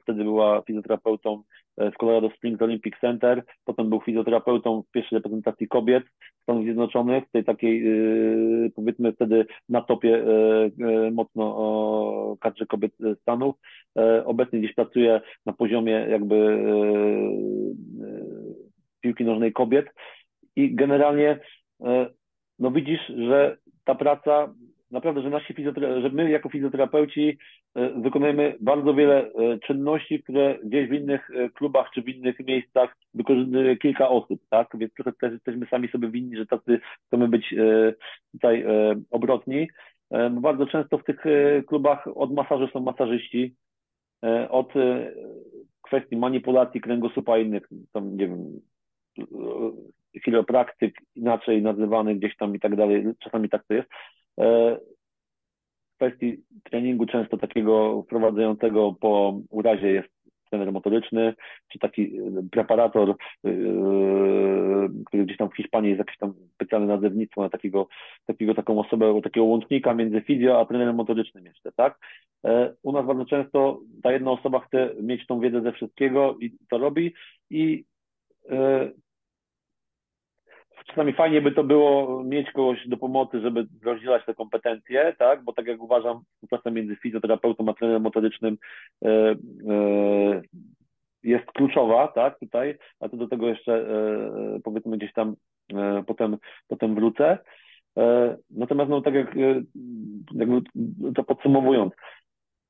wtedy była fizjoterapeutą w Colorado Springs Olympic Center, potem był fizjoterapeutą w pierwszej reprezentacji kobiet Stanów Zjednoczonych, tej takiej powiedzmy wtedy na topie mocno kadrze kobiet Stanów. Obecnie gdzieś pracuje na poziomie jakby piłki nożnej kobiet i generalnie no widzisz, że ta praca naprawdę, że nasi że my jako fizjoterapeuci e, wykonujemy bardzo wiele e, czynności, które gdzieś w innych e, klubach czy w innych miejscach wykorzystuje kilka osób, tak? Więc trochę też jesteśmy sami sobie winni, że tacy chcemy być tutaj obrotni. Bardzo często w tych klubach od masażu są masażyści, od kwestii manipulacji kręgosłupa innych, tam nie wiem, chiropraktyk inaczej nazywany gdzieś tam i tak dalej, czasami tak to jest. E, w kwestii treningu często takiego wprowadzającego po urazie jest trener motoryczny, czy taki preparator, e, który gdzieś tam w Hiszpanii jest jakieś tam specjalne nazewnictwo na takiego, takiego taką osobę, takiego łącznika między fizjo a trenerem motorycznym jeszcze, tak? E, u nas bardzo często ta jedna osoba chce mieć tą wiedzę ze wszystkiego i to robi i czasami fajnie by to było mieć kogoś do pomocy, żeby rozdzielać te kompetencje, tak? Bo tak jak uważam, współpraca między fizjoterapeutą a trenerem motorycznym e, e, jest kluczowa, tak, tutaj, a to do tego jeszcze e, powiedzmy gdzieś tam e, potem, potem wrócę. E, natomiast no tak jak e, jakby to podsumowując,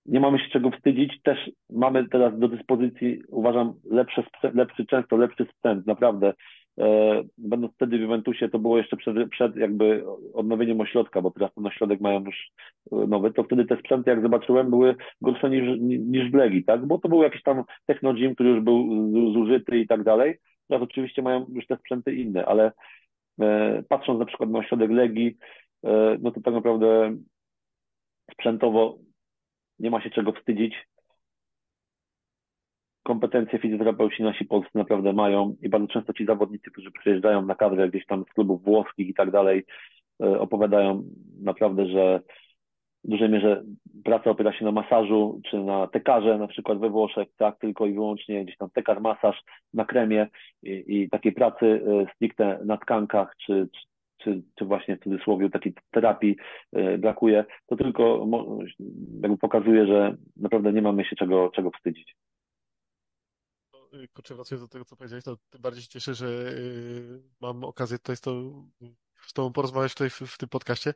nie mamy się czego wstydzić, też mamy teraz do dyspozycji, uważam, lepszy, lepszy często lepszy sprzęt, naprawdę. E, będąc wtedy w Juventusie, to było jeszcze przed, przed jakby odnowieniem ośrodka, bo teraz ten ośrodek mają już e, nowy, to wtedy te sprzęty, jak zobaczyłem, były gorsze niż, niż w Legii, tak? Bo to był jakiś tam technogym, który już był zużyty i tak dalej. Teraz oczywiście mają już te sprzęty inne, ale e, patrząc na przykład na ośrodek Legii, no to tak naprawdę sprzętowo nie ma się czego wstydzić kompetencje fizjoterapeuci nasi polscy naprawdę mają i bardzo często ci zawodnicy, którzy przyjeżdżają na kadrę gdzieś tam z klubów włoskich i tak dalej, e, opowiadają naprawdę, że w dużej mierze praca opiera się na masażu, czy na tekarze, na przykład we Włoszech, tak, tylko i wyłącznie gdzieś tam tekar, masaż na kremie i, i takiej pracy e, stricte na tkankach, czy, czy, czy, czy właśnie w cudzysłowie takiej terapii e, brakuje, to tylko jakby pokazuje, że naprawdę nie mamy się czego, czego wstydzić. Y, kurczę, wracając do tego, co powiedziałeś, to tym bardziej się cieszę, że y, mam okazję tutaj z, to, z Tobą porozmawiać tutaj w, w tym podcaście,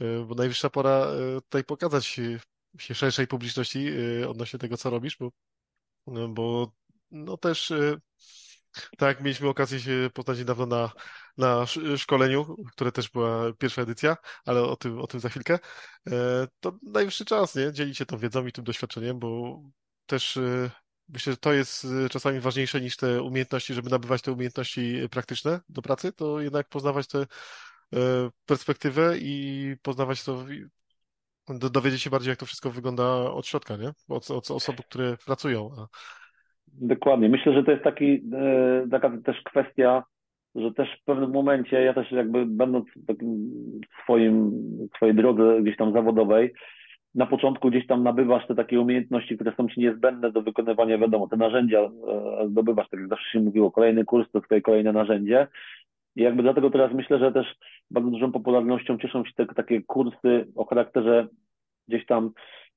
y, bo najwyższa pora tutaj pokazać się szerszej publiczności odnośnie tego, co robisz, bo, no, bo no też tak mieliśmy okazję się poznać niedawno na, na szkoleniu, które też była pierwsza edycja, ale o tym, o tym za chwilkę, to najwyższy czas, nie? Dzielić się tą wiedzą i tym doświadczeniem, bo też Myślę, że to jest y, czasami ważniejsze niż te umiejętności, żeby nabywać te umiejętności praktyczne do pracy, to jednak poznawać te perspektywę i poznawać to, dowiedzieć się bardziej, jak to wszystko wygląda od środka, nie? Od, od osób, które pracują. Dokładnie. Myślę, że to jest taki, taka też kwestia że też w pewnym momencie, ja też jakby będąc w swoim, swojej drodze gdzieś tam zawodowej, na początku gdzieś tam nabywasz te takie umiejętności, które są ci niezbędne do wykonywania, wiadomo, te narzędzia e, zdobywasz, tak jak zawsze się mówiło, kolejny kurs to twoje kolejne narzędzie. I jakby dlatego teraz myślę, że też bardzo dużą popularnością cieszą się te takie kursy o charakterze gdzieś tam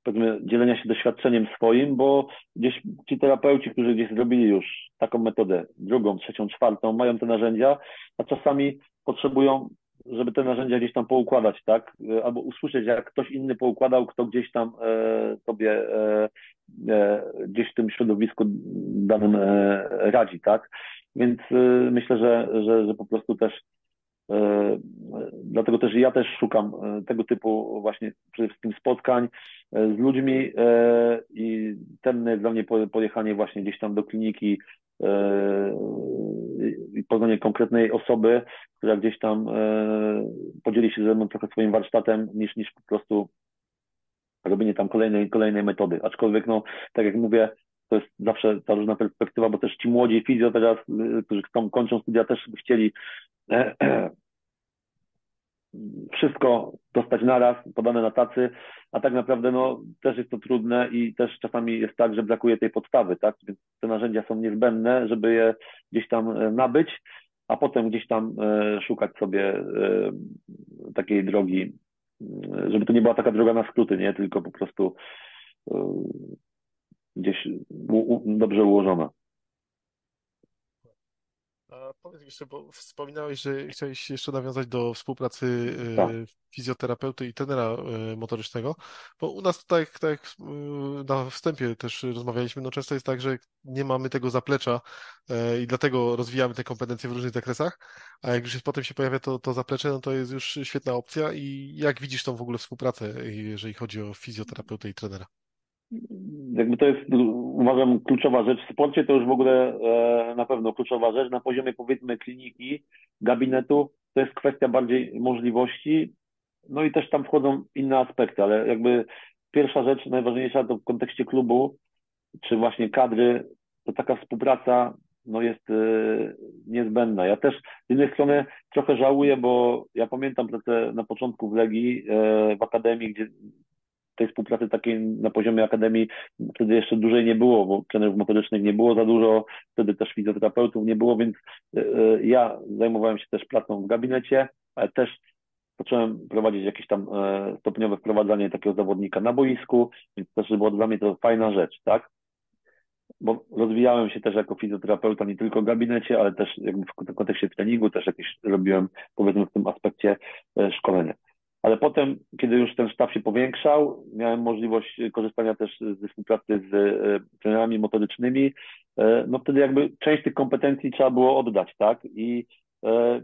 powiedzmy, dzielenia się doświadczeniem swoim, bo gdzieś ci terapeuci, którzy gdzieś zrobili już taką metodę, drugą, trzecią, czwartą, mają te narzędzia, a czasami potrzebują, żeby te narzędzia gdzieś tam poukładać, tak? Albo usłyszeć, jak ktoś inny poukładał, kto gdzieś tam e, sobie e, e, gdzieś w tym środowisku danym e, radzi, tak? Więc e, myślę, że, że, że po prostu też E, dlatego też ja też szukam e, tego typu właśnie przede wszystkim spotkań e, z ludźmi i jest dla mnie pojechanie właśnie gdzieś tam do kliniki i poznanie konkretnej osoby, która gdzieś tam podzieli się ze mną trochę swoim warsztatem, niż, niż po prostu robienie tam kolejnej, kolejnej metody. Aczkolwiek, no, tak jak mówię, to jest zawsze ta różna perspektywa, bo też ci młodzi fizjo teraz, którzy chcą, kończą studia, też by chcieli wszystko dostać naraz, podane na tacy, a tak naprawdę no, też jest to trudne i też czasami jest tak, że brakuje tej podstawy, tak? Więc te narzędzia są niezbędne, żeby je gdzieś tam e, nabyć, a potem gdzieś tam e, szukać sobie e, takiej drogi, żeby to nie była taka droga na skróty, nie? Tylko po prostu gdzieś dobrze ułożona. Powiedz jeszcze, bo wspominałeś, że chciałeś jeszcze nawiązać do współpracy y, Tak. fizjoterapeuty i trenera y, motorycznego, bo u nas tutaj, tak jak y, na wstępie też rozmawialiśmy, no często jest tak, że nie mamy tego zaplecza i dlatego rozwijamy te kompetencje w różnych zakresach, a jak już potem się pojawia to, to zaplecze, no to jest już świetna opcja i jak widzisz tą w ogóle współpracę, jeżeli chodzi o fizjoterapeutę i trenera? Jakby to jest, uważam, kluczowa rzecz. W sporcie to już w ogóle e, na pewno kluczowa rzecz. Na poziomie powiedzmy kliniki, gabinetu, to jest kwestia bardziej możliwości. No i też tam wchodzą inne aspekty, ale jakby pierwsza rzecz, najważniejsza to w kontekście klubu, czy właśnie kadry, to taka współpraca no jest y, niezbędna. Ja też z jednej strony trochę żałuję, bo ja pamiętam pracę na początku w Legii, y, w Akademii, gdzie tej współpracy takiej na poziomie akademii wtedy jeszcze dłużej nie było, bo trenerów motorycznych nie było za dużo, wtedy też fizjoterapeutów nie było, więc e, e, ja zajmowałem się też pracą w gabinecie, ale też zacząłem prowadzić jakieś tam e, stopniowe wprowadzanie takiego zawodnika na boisku, więc też było dla mnie to fajna rzecz, tak? Bo rozwijałem się też jako fizjoterapeuta nie tylko w gabinecie, ale też jakby w kontekście treningu też jakieś robiłem powiedzmy w tym aspekcie szkolenia. Ale potem, kiedy już ten sztab się powiększał, miałem możliwość korzystania też ze współpracy z e, trenerami motorycznymi, e, no wtedy jakby część tych kompetencji trzeba było oddać, tak? I e,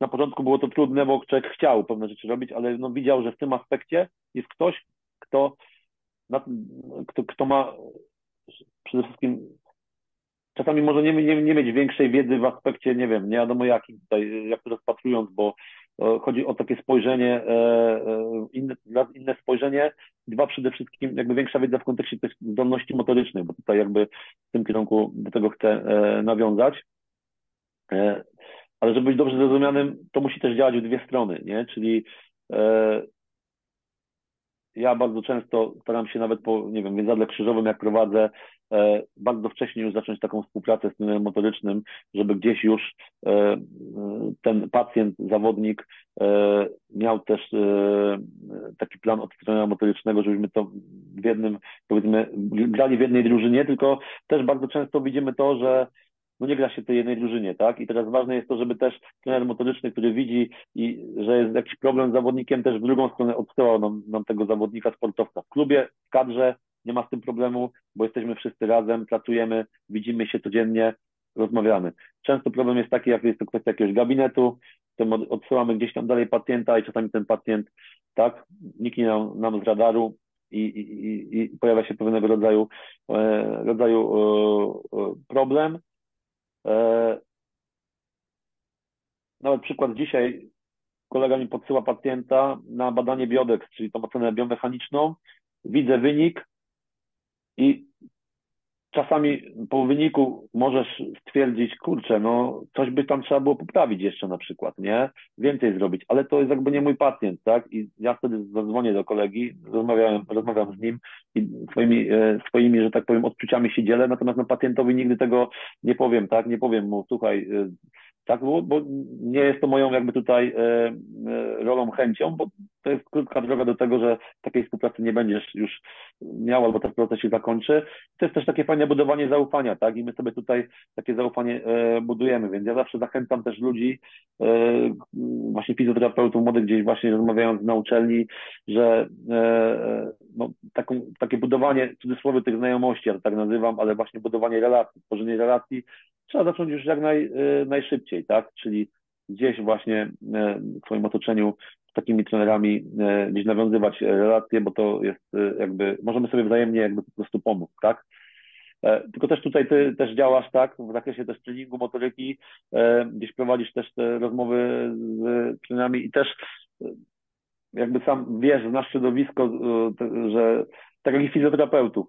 na początku było to trudne, bo człowiek chciał pewne rzeczy robić, ale no widział, że w tym aspekcie jest ktoś, kto, kto, kto ma przede wszystkim czasami może nie, nie, nie mieć większej wiedzy w aspekcie, nie wiem, nie wiadomo jakim tutaj, jak to rozpatrując, bo Chodzi o takie spojrzenie, e, e, inne, inne spojrzenie. Dwa, przede wszystkim jakby większa wiedza w kontekście tych zdolności motorycznych, bo tutaj jakby w tym kierunku do tego chcę e, nawiązać. Ale żeby być dobrze zrozumianym, to musi też działać w dwie strony, nie? Czyli ja bardzo często staram się nawet po, nie wiem, więzadle krzyżowym, jak prowadzę, e, bardzo wcześnie już zacząć taką współpracę z tym motorycznym, żeby gdzieś już e, ten pacjent, zawodnik e, miał też taki plan od trenera motorycznego, żebyśmy to w jednym, powiedzmy, grali w jednej drużynie, tylko też bardzo często widzimy to, że no nie gra się tej jednej drużynie, tak? I teraz ważne jest to, żeby też trener motoryczny, który widzi, i, że jest jakiś problem z zawodnikiem, też w drugą stronę odsyłał nam, nam tego zawodnika, sportowca. W klubie, w kadrze nie ma z tym problemu, bo jesteśmy wszyscy razem, pracujemy, widzimy się codziennie, rozmawiamy. Często problem jest taki, jak jest to kwestia jakiegoś gabinetu, to odsyłamy gdzieś tam dalej pacjenta i czasami ten pacjent, tak, niknie nam, nam z radaru, i, i, i, pojawia się pewnego rodzaju, e, rodzaju e, e problem. E, nawet przykład dzisiaj kolega mi podsyła pacjenta na badanie biodex, czyli tą ocenę biomechaniczną, widzę wynik i czasami po wyniku możesz stwierdzić, kurczę, no coś by tam trzeba było poprawić jeszcze na przykład, nie? Więcej zrobić, ale to jest jakby nie mój pacjent, tak? I ja wtedy zadzwonię do kolegi, rozmawiałem, rozmawiam z nim i swoimi, e, swoimi, że tak powiem, odczuciami się dzielę, natomiast no, pacjentowi nigdy tego nie powiem, tak? Nie powiem mu, słuchaj, e, tak, bo, bo nie jest to moją jakby tutaj e, rolą, chęcią, bo to jest krótka droga do tego, że takiej współpracy nie będziesz już miał, albo ten proces się zakończy. To jest też takie fajne budowanie zaufania, tak? I my sobie tutaj takie zaufanie e, budujemy, więc ja zawsze zachęcam też ludzi, e, właśnie fizjoterapeutów młodych gdzieś właśnie rozmawiając na uczelni, że e, no, taką, takie budowanie, w cudzysłowie tych znajomości, ja to tak nazywam, ale właśnie budowanie relacji, tworzenie relacji trzeba zacząć już jak naj, najszybciej, tak? Czyli gdzieś właśnie w swoim otoczeniu z takimi trenerami e, gdzieś nawiązywać relacje, bo to jest e, jakby, możemy sobie wzajemnie jakby po prostu pomóc, tak? E, tylko też tutaj ty też działasz, tak, w zakresie też treningu, motoryki, gdzieś prowadzisz też te rozmowy z trenerami i też jakby sam wiesz, znasz środowisko, że tak jak i fizjoterapeutów,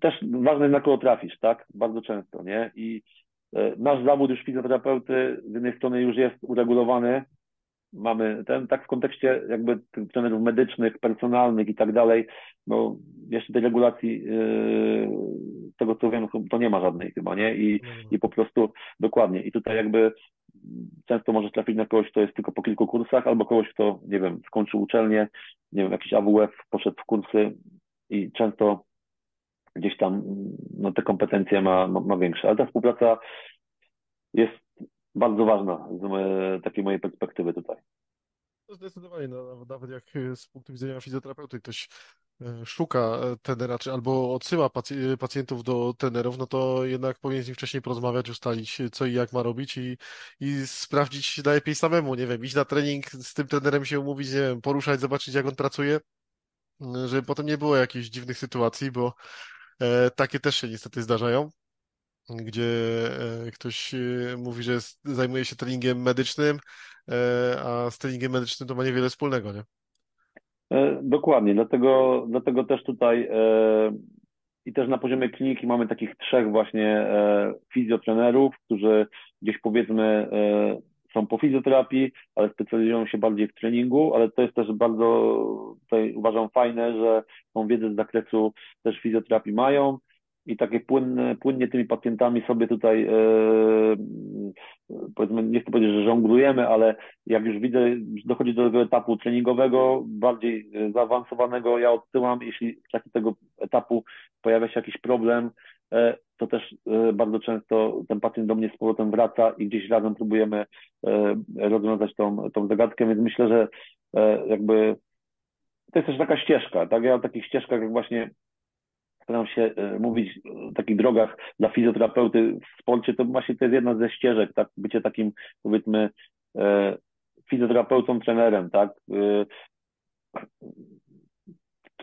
też ważne jest na kogo trafisz, tak, bardzo często, nie, i nasz zawód już fizjoterapeuty z jednej strony już jest uregulowany, mamy ten, tak w kontekście jakby trenerów medycznych, personalnych i tak dalej, bo jeszcze tej regulacji yy, tego co wiem, to nie ma żadnej chyba, nie? I, i po prostu dokładnie. I tutaj jakby często możesz trafić na kogoś, kto jest tylko po kilku kursach, albo kogoś, kto, nie wiem, skończył uczelnię, nie wiem, jakiś AWF, poszedł w kursy i często gdzieś tam no, te kompetencje ma, ma, ma większe. Ale ta współpraca jest bardzo ważna z takiej mojej perspektywy tutaj. No zdecydowanie, no, nawet jak e, z punktu widzenia fizjoterapeuty ktoś e, szuka e, tenera, czy albo odsyła pacjentów do tenerów, no to jednak powinien z nim wcześniej porozmawiać, ustalić co i jak ma robić i, i sprawdzić najlepiej samemu, nie wiem, iść na trening, z tym trenerem się umówić, nie wiem, poruszać, zobaczyć jak on pracuje, żeby potem nie było jakichś dziwnych sytuacji, bo takie też się niestety zdarzają gdzie e, ktoś e, mówi, że zajmuje się treningiem medycznym, e, a z treningiem medycznym to ma niewiele wspólnego, nie? Dokładnie, dlatego, dlatego też tutaj i też na poziomie kliniki mamy takich trzech właśnie fizjotrenerów, którzy gdzieś powiedzmy są po fizjoterapii, ale specjalizują się bardziej w treningu, ale to jest też bardzo tutaj uważam fajne, że tą wiedzę z zakresu też fizjoterapii mają i takie płynne, płynnie tymi pacjentami sobie tutaj, e, powiedzmy, nie chcę powiedzieć, że żonglujemy, ale jak już widzę, dochodzi do tego etapu treningowego, bardziej e, zaawansowanego, ja odsyłam, jeśli w trakcie tego etapu pojawia się jakiś problem, e, to też bardzo często ten pacjent do mnie z powrotem wraca i gdzieś razem próbujemy rozwiązać tą, tą zagadkę, więc myślę, że jakby to jest też taka ścieżka, tak? Ja o takich ścieżkach jak właśnie staram się e, mówić o takich drogach dla fizjoterapeuty w sporcie, to właśnie to jest jedna ze ścieżek, tak, bycie takim powiedzmy e, fizjoterapeutą, trenerem, tak, e,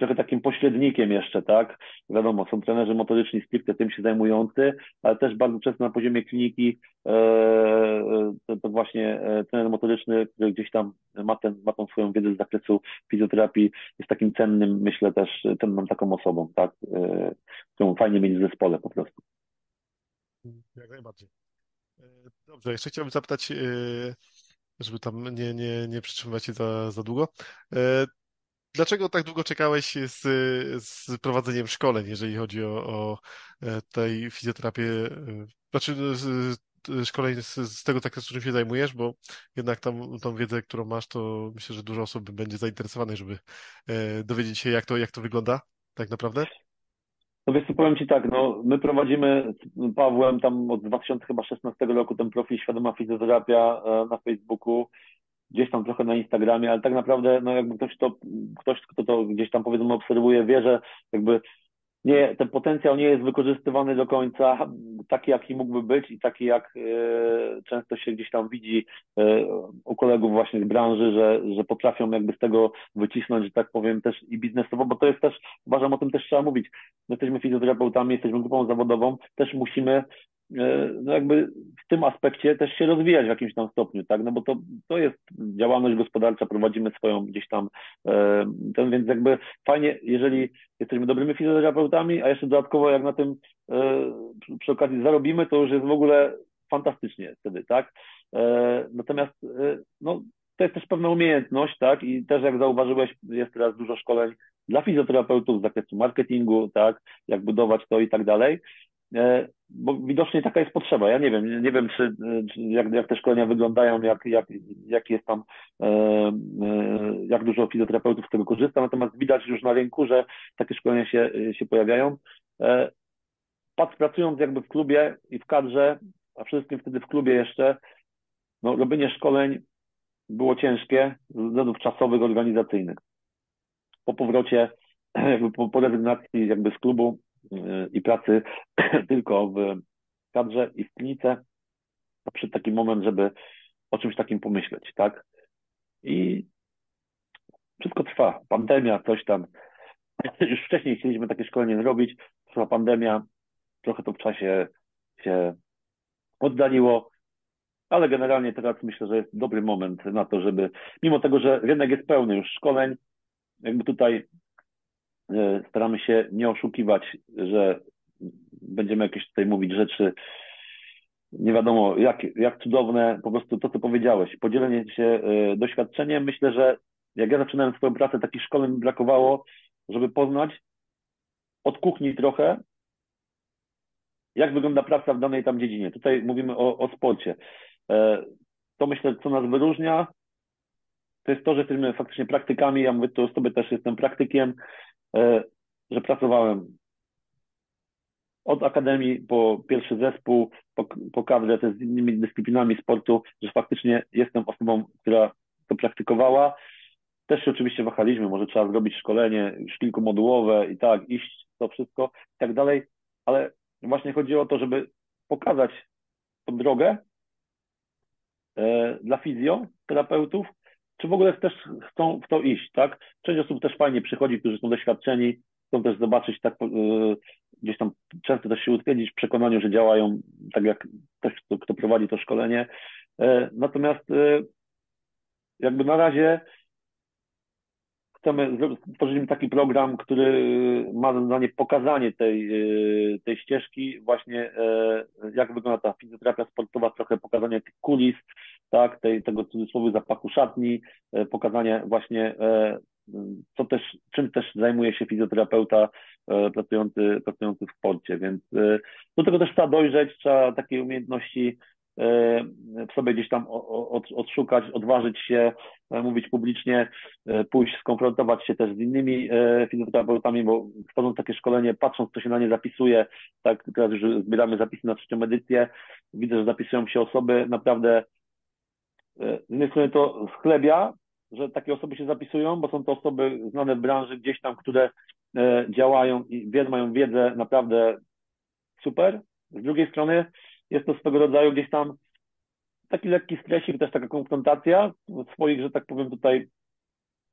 trochę takim pośrednikiem jeszcze, tak? Wiadomo, są trenerzy motoryczni stricte tym się zajmujący, ale też bardzo często na poziomie kliniki e, to, to, właśnie e, trener motoryczny, który gdzieś tam ma, ten, ma tą swoją wiedzę z zakresu fizjoterapii, jest takim cennym, myślę też, cenną taką osobą, tak? E, którą fajnie mieć w zespole po prostu. Jak najbardziej. E, dobrze, jeszcze chciałbym zapytać, e, żeby tam nie, nie, nie przytrzymywać się za, za długo. E, Dlaczego tak długo czekałeś z, z prowadzeniem szkoleń, jeżeli chodzi o, o e, tej fizjoterapię, e, znaczy z, szkoleń z, z tego zakresu, którym się zajmujesz, bo jednak tam, tą wiedzę, którą masz, to myślę, że dużo osób będzie zainteresowanych, żeby e, dowiedzieć się, jak to, jak to wygląda tak naprawdę. No więc powiem Ci tak, no my prowadzimy z Pawłem tam od 2016 roku ten profil Świadoma Fizjoterapia na Facebooku gdzieś tam trochę na Instagramie, ale tak naprawdę, no jakby ktoś to, ktoś, kto to gdzieś tam powiedzmy obserwuje, wie, że jakby nie, ten potencjał nie jest wykorzystywany do końca, taki jaki mógłby być i taki jak e, często się gdzieś tam widzi e, u kolegów właśnie z branży, że, że potrafią jakby z tego wycisnąć, że tak powiem też i biznesowo, bo to jest też, uważam o tym też trzeba mówić, my jesteśmy fizjoterapeutami, jesteśmy grupą zawodową, też musimy no jakby w tym aspekcie też się rozwijać w jakimś tam stopniu, tak? No bo to, to jest działalność gospodarcza, prowadzimy swoją gdzieś tam, ten, więc jakby fajnie, jeżeli jesteśmy dobrymi fizjoterapeutami, a jeszcze dodatkowo jak na tym przy okazji zarobimy, to już jest w ogóle fantastycznie wtedy, tak? Natomiast no, to jest też pewna umiejętność, tak? I też jak zauważyłeś, jest teraz dużo szkoleń dla fizjoterapeutów z zakresu marketingu, tak? Jak budować to i tak dalej. E, bo widocznie taka jest potrzeba. Ja nie wiem, nie wiem, czy, czy jak, jak te szkolenia wyglądają, jak, jak, jak jest tam, e, e, jak dużo fizjoterapeutów z tego korzysta, natomiast widać już na rynku, że takie szkolenia się, się pojawiają. Patrz, pracując jakby w klubie i w kadrze, a przede wszystkim wtedy w klubie jeszcze, no, robienie szkoleń było ciężkie ze względów czasowych, organizacyjnych. Po powrocie, jakby po, po rezygnacji jakby z klubu i pracy tylko w kadrze i w klinice, to przyszedł taki moment, żeby o czymś takim pomyśleć, tak? I wszystko trwa. Pandemia, coś tam. Już wcześniej chcieliśmy takie szkolenie zrobić, trwa pandemia, trochę to w czasie się oddaliło, ale generalnie teraz myślę, że jest dobry moment na to, żeby, mimo tego, że rynek jest pełny już szkoleń, jakby tutaj staramy się nie oszukiwać, że będziemy jakieś tutaj mówić rzeczy nie wiadomo jak, jak cudowne, po prostu to, co powiedziałeś, podzielenie się e, doświadczeniem. Myślę, że jak ja zaczynałem swoją pracę, takich szkoleń mi brakowało, żeby poznać od kuchni trochę, jak wygląda praca w danej tam dziedzinie. Tutaj mówimy o, o sporcie. E, to myślę, co nas wyróżnia, to jest to, że jesteśmy faktycznie praktykami. Ja mówię to sobie też jestem praktykiem, e, że pracowałem od akademii po pierwszy zespół, po, po z innymi dyscyplinami sportu, że faktycznie jestem osobą, która to praktykowała. Też się oczywiście wahaliśmy, może trzeba zrobić szkolenie już kilkumodułowe i tak, iść to wszystko i tak dalej, ale właśnie chodziło o to, żeby pokazać tą drogę, E, dla fizjoterapeutów, czy w ogóle też chcą w to iść, tak? Część osób też fajnie przychodzi, którzy są doświadczeni, chcą też zobaczyć, tak e, gdzieś tam często też się utwierdzić w przekonaniu, że działają tak jak ktoś, kto, kto prowadzi to szkolenie. E, natomiast jakby na razie chcemy stworzyć taki program, który ma za zadanie pokazanie tej, tej ścieżki, właśnie jak wygląda ta fizjoterapia sportowa, trochę pokazanie tych kulis, tak, tej, tego cudzysłowie zapachu szatni, e, pokazanie właśnie, e, co też, czym też zajmuje się fizjoterapeuta e, pracujący, pracujący w sporcie, więc do tego też trzeba dojrzeć, trzeba takiej umiejętności sobie gdzieś tam odszukać, odważyć się, mówić publicznie, pójść, skonfrontować się też z innymi fizjoterapeutami, bo wchodząc takie szkolenie, patrząc, co się na nie zapisuje, tak teraz już zbieramy zapisy na trzecią edycję, widzę, że zapisują się osoby naprawdę E, z jednej strony to schlebia, że takie osoby się zapisują, bo są to osoby znane w branży gdzieś tam, które e, działają i mają wiedzę naprawdę super. Z drugiej strony jest to swego rodzaju gdzieś tam taki lekki stresik, też taka konfrontacja swoich, że tak powiem tutaj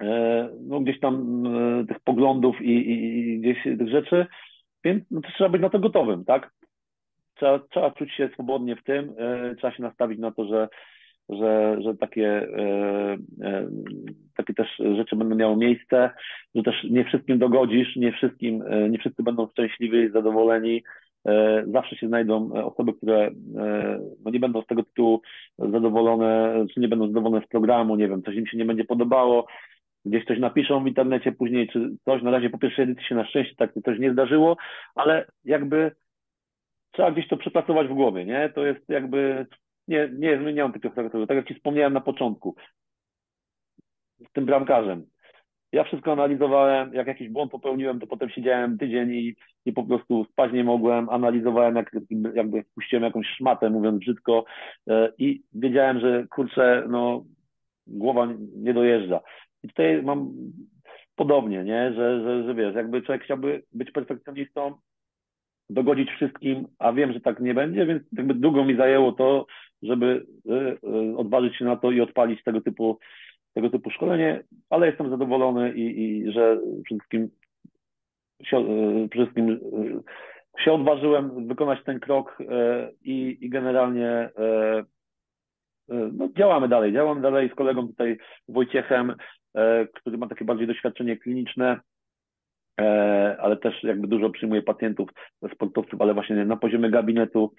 e, no gdzieś tam tych poglądów i, i, i gdzieś tych rzeczy, więc no, to trzeba być na to gotowym, tak? Trzeba, trzeba czuć się swobodnie w tym, trzeba się nastawić na to, że że, że takie, e, e, takie też rzeczy będą miały miejsce, że też nie wszystkim dogodzisz, nie wszystkim, e, nie wszyscy będą szczęśliwi, zadowoleni. Zawsze się znajdą osoby, które no nie będą z tego tytułu zadowolone, czy nie będą zadowolone z programu, nie wiem, coś im się nie będzie podobało, gdzieś coś napiszą w internecie później, czy coś, na razie po pierwszej edycji się na szczęście tak coś nie zdarzyło, ale jakby trzeba gdzieś to przepracować w głowie, nie? To jest jakby nie, nie zmieniałem takiego charakteru. Tak jak Ci wspomniałem na początku, z tym bramkarzem. Ja wszystko analizowałem, jak jakiś błąd popełniłem, to potem siedziałem tydzień i, i po prostu spać nie mogłem, analizowałem, jak, jakby puściłem jakąś szmatę, mówiąc brzydko e, i wiedziałem, że kurczę, no głowa nie dojeżdża. I tutaj mam podobnie, nie, że, że, że wiesz, jakby człowiek chciałby być perfekcjonistą, dogodzić wszystkim, a wiem, że tak nie będzie, więc jakby długo mi zajęło to, żeby e, e, odważyć się na to i odpalić tego typu, tego typu szkolenie, ale jestem zadowolony i, i że wszystkim, e, przede wszystkim się odważyłem wykonać ten krok i, i generalnie no, działamy dalej. Działamy dalej z kolegą tutaj Wojciechem, który ma takie bardziej doświadczenie kliniczne, ale też jakby dużo przyjmuje pacjentów, sportowców, ale właśnie na poziomie gabinetu,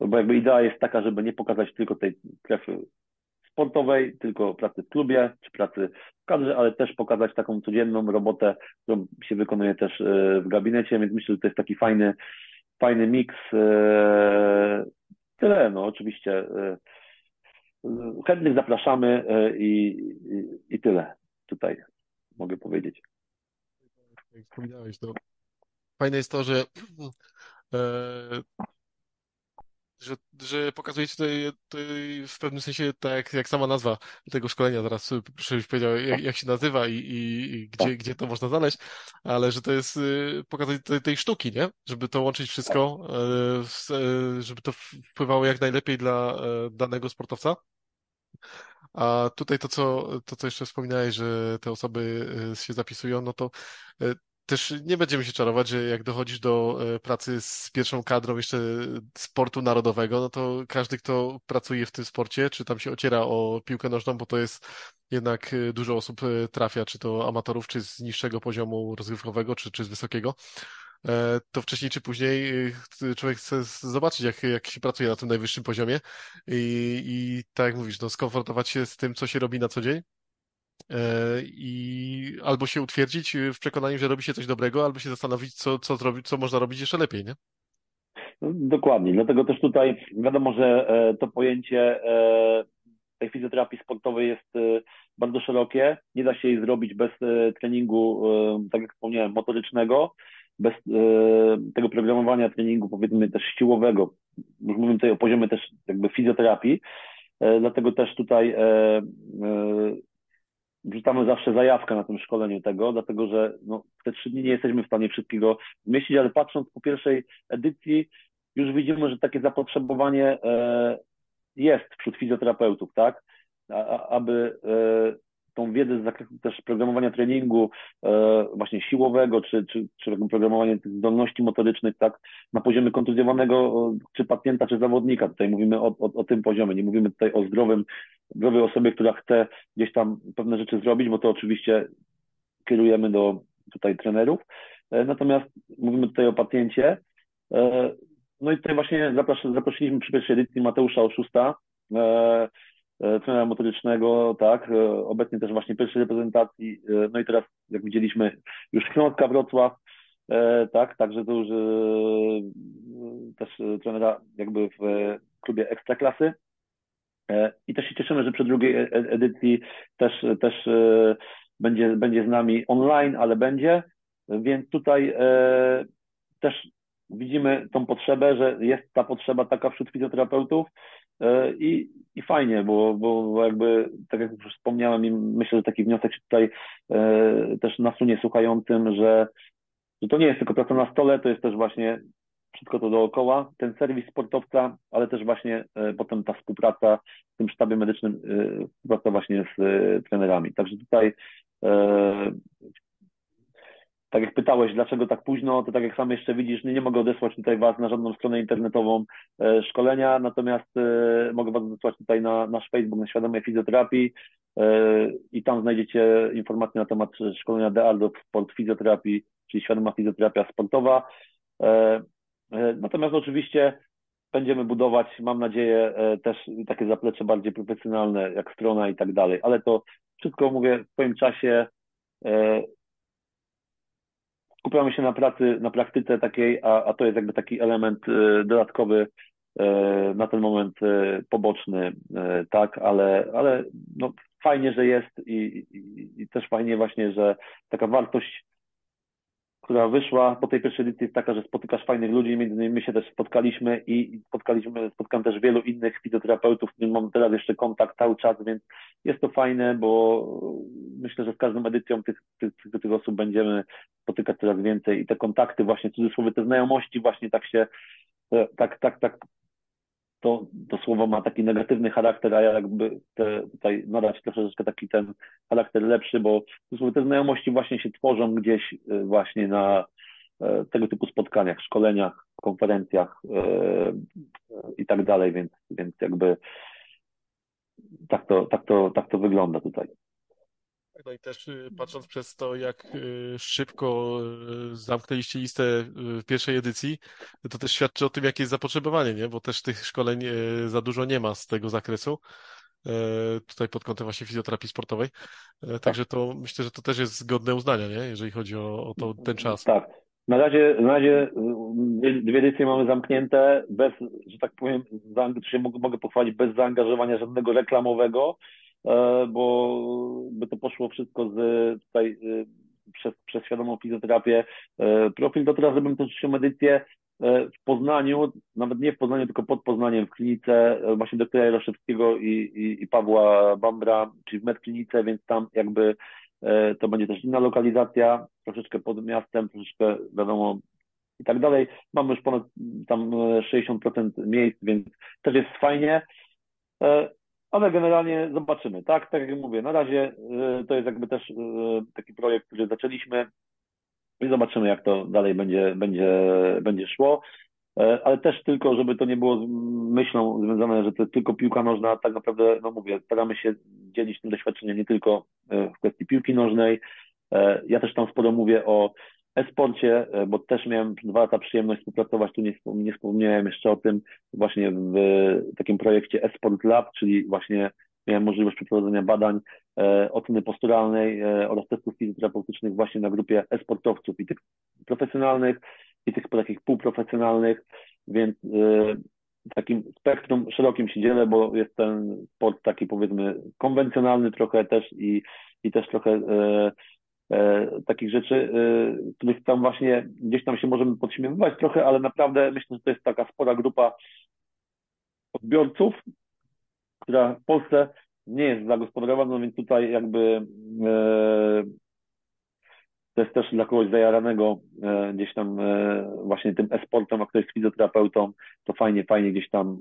bo jakby idea jest taka, żeby nie pokazać tylko tej strefy sportowej, tylko pracy w klubie czy pracy w kadrze, ale też pokazać taką codzienną robotę, którą się wykonuje też e, w gabinecie, więc myślę, że to jest taki fajny, fajny miks. E, tyle, no oczywiście. E, chętnych zapraszamy i, i, i tyle tutaj mogę powiedzieć. Jak wspominałeś, to fajne jest to, że że, że pokazujecie tutaj, tutaj w pewnym sensie, tak jak sama nazwa tego szkolenia, zaraz proszę powiedział, jak, jak się nazywa i, i, i gdzie, gdzie to można znaleźć, ale że to jest y, pokazanie tej, tej sztuki, nie? Żeby to łączyć wszystko, e, e, żeby to wpływało jak najlepiej dla danego sportowca. A tutaj to, co, to, co jeszcze wspominałeś, że te osoby się zapisują, no to też nie będziemy się czarować, że jak dochodzisz do e, pracy z pierwszą kadrą jeszcze sportu narodowego, no to każdy, kto pracuje w tym sporcie, czy tam się ociera o piłkę nożną, bo to jest jednak e, dużo osób e, trafia, czy to amatorów, czy z niższego poziomu rozgrywkowego, czy, czy z wysokiego, to wcześniej czy później człowiek chce zobaczyć, jak, jak się pracuje na tym najwyższym poziomie. I, i tak jak mówisz, no, skonfrontować się z tym, co się robi na co dzień, i albo się utwierdzić w przekonaniu, że robi się coś dobrego, albo się zastanowić, co, co, zrobić, co można robić jeszcze lepiej, nie? No, dokładnie, dlatego też tutaj wiadomo, że e, to pojęcie e, tej fizjoterapii sportowej jest bardzo szerokie. Nie da się jej zrobić bez treningu, tak jak wspomniałem, motorycznego, bez tego programowania treningu, powiedzmy też siłowego. Już mówimy tutaj o poziomie też jakby fizjoterapii, dlatego też tutaj wrzucamy zawsze zajawkę na tym szkoleniu tego, dlatego że no, te trzy dni nie jesteśmy w stanie wszystkiego zmieścić, ale patrząc po pierwszej edycji, już widzimy, że takie zapotrzebowanie e, jest wśród fizjoterapeutów, tak? A, aby e, tą wiedzę z zakresu też programowania treningu e, właśnie siłowego, czy, czy, czy programowania tych zdolności motorycznych, tak, na poziomie kontuzjowanego czy pacjenta, czy zawodnika. Tutaj mówimy o, o, o tym poziomie, nie mówimy tutaj o zdrowym, zdrowej osobie, która chce gdzieś tam pewne rzeczy zrobić, bo to oczywiście kierujemy do tutaj trenerów. E, natomiast mówimy tutaj o pacjencie. E, no i tutaj właśnie zaprosiliśmy przy pierwszej edycji Mateusza Oszusta, E, trenera motorycznego, tak, e, obecnie też właśnie pierwszej reprezentacji, e, no i teraz, jak widzieliśmy, już Śląska Wrocław, tak, także to już też trenera jakby w klubie Ekstraklasy. I też się cieszymy, że przy drugiej edycji też, też będzie, będzie z nami online, ale będzie, więc tutaj też widzimy tą potrzebę, że jest ta potrzeba taka wśród fizjoterapeutów i, i fajnie, bo, bo jakby, tak jak już wspomniałem, i myślę, że taki wniosek się tutaj e, też nasunie słuchającym, że, że to nie jest tylko praca na stole, to jest też właśnie wszystko to dookoła, ten serwis sportowca, ale też właśnie e, potem ta współpraca w tym sztabie medycznym, e, współpraca właśnie z e, trenerami. Także tutaj e, tak jak pytałeś, dlaczego tak późno, to tak jak sam jeszcze widzisz, nie, nie mogę odesłać tutaj Was na żadną stronę internetową e, szkolenia, natomiast e, mogę Was odesłać tutaj na nasz Facebook, na Świadomej Fizjoterapii e, i tam znajdziecie informacje na temat szkolenia DEALDO Sport Fizjoterapii, czyli Świadoma Fizjoterapia Sportowa. E, e, natomiast oczywiście będziemy budować, mam nadzieję, e, też takie zaplecze bardziej profesjonalne, jak strona i tak dalej, ale to wszystko mówię w swoim czasie skupiamy się na pracy, na praktyce takiej, a, a to jest jakby taki element y, dodatkowy y, na ten moment y, poboczny, tak, ale, ale no, fajnie, że jest i, i, i też fajnie właśnie, że taka wartość która wyszła po tej pierwszej edycji jest taka, że spotykasz fajnych ludzi, między innymi my się też spotkaliśmy i spotkaliśmy, spotkałem też wielu innych fizjoterapeutów, z którymi mam teraz jeszcze kontakt cały czas, więc jest to fajne, bo myślę, że z każdą edycją tych, tych, tych, tych osób będziemy spotykać coraz więcej i te kontakty właśnie, cudzysłowie, te znajomości właśnie tak się, tak, tak, tak to, to słowo ma taki negatywny charakter, a ja jakby chcę tutaj nadać troszeczkę taki ten charakter lepszy, bo te znajomości właśnie się tworzą gdzieś y, właśnie na, tego typu spotkaniach, szkoleniach, konferencjach i tak dalej, więc, więc jakby tak to, tak, to, tak to wygląda tutaj. No i też y, patrząc przez to, jak y, szybko y, zamknęliście listę w pierwszej edycji, to też świadczy o tym, jakie jest zapotrzebowanie, nie? Bo też tych szkoleń za dużo nie ma z tego zakresu. Tutaj pod kątem właśnie fizjoterapii sportowej. Także to myślę, że to też jest godne uznania, nie? Jeżeli chodzi o, o to, ten czas. Tak. Na razie, na razie dwie edycje mamy zamknięte bez, że tak powiem, mogę pochwalić, bez zaangażowania żadnego reklamowego. E, bo by to poszło wszystko z tutaj e, przez, przez świadomą fizjoterapię. E, profil doktora zrobimy tę trzecią edycję w Poznaniu, nawet nie w Poznaniu, tylko pod Poznaniem, w klinice właśnie doktora Jaroszewskiego i, i, i Pawła Bambra, czyli w medklinice, więc tam jakby to będzie też inna lokalizacja, troszeczkę pod miastem, troszeczkę wiadomo i tak dalej. Mamy już ponad tam 60% miejsc, więc też jest fajnie ale generalnie zobaczymy, tak? Tak jak mówię, na razie y, to jest jakby też y, taki projekt, który zaczęliśmy i zobaczymy, jak to dalej będzie, będzie, będzie szło. E, ale też tylko, żeby to nie było myślą związane, że to jest tylko piłka nożna, tak naprawdę, no mówię, staramy się dzielić tym doświadczeniem nie tylko e, w kwestii piłki nożnej. E, ja też tam sporo mówię o e-sporcie, e, bo też miałem dwa lata przyjemność współpracować, tu nie, nie wspomniałem jeszcze o tym, właśnie w takim projekcie e-sport lab, czyli właśnie miałem możliwość przeprowadzenia badań e, oceny posturalnej e, oraz testów fizjoterapeutycznych właśnie na grupie e-sportowców i tych profesjonalnych, i tych takich półprofesjonalnych, więc e, takim spektrum szerokim się dzielę, bo jest ten sport taki powiedzmy konwencjonalny trochę też i, i też trochę e, takich rzeczy, e, których tam właśnie gdzieś tam się możemy podśmiewywać trochę, ale naprawdę myślę, że to jest taka spora grupa odbiorców, która w Polsce nie jest zagospodarowana, więc tutaj jakby e, to jest też dla kogoś zajaranego gdzieś tam właśnie tym e-sportem, a ktoś jest fizjoterapeutą, to fajnie, fajnie gdzieś tam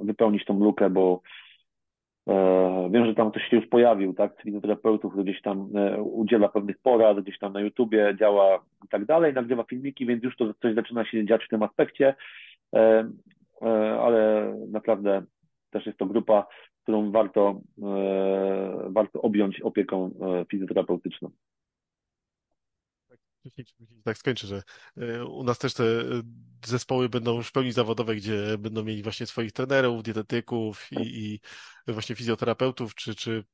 wypełnić tą lukę, bo E, wiem, że tam ktoś się już pojawił, tak, fizjoterapeutów, który gdzieś tam e, udziela pewnych porad, gdzieś tam na YouTubie działa i tak dalej, nagrywa filmiki, więc już to coś zaczyna się dziać w tym aspekcie, e, ale naprawdę też jest to grupa, którą warto, warto objąć opieką fizjoterapeutyczną tak skończę, że u nas też te zespoły będą już w pełni zawodowe, gdzie będą mieli właśnie swoich trenerów, dietetyków i, i właśnie fizjoterapeutów, czy, czy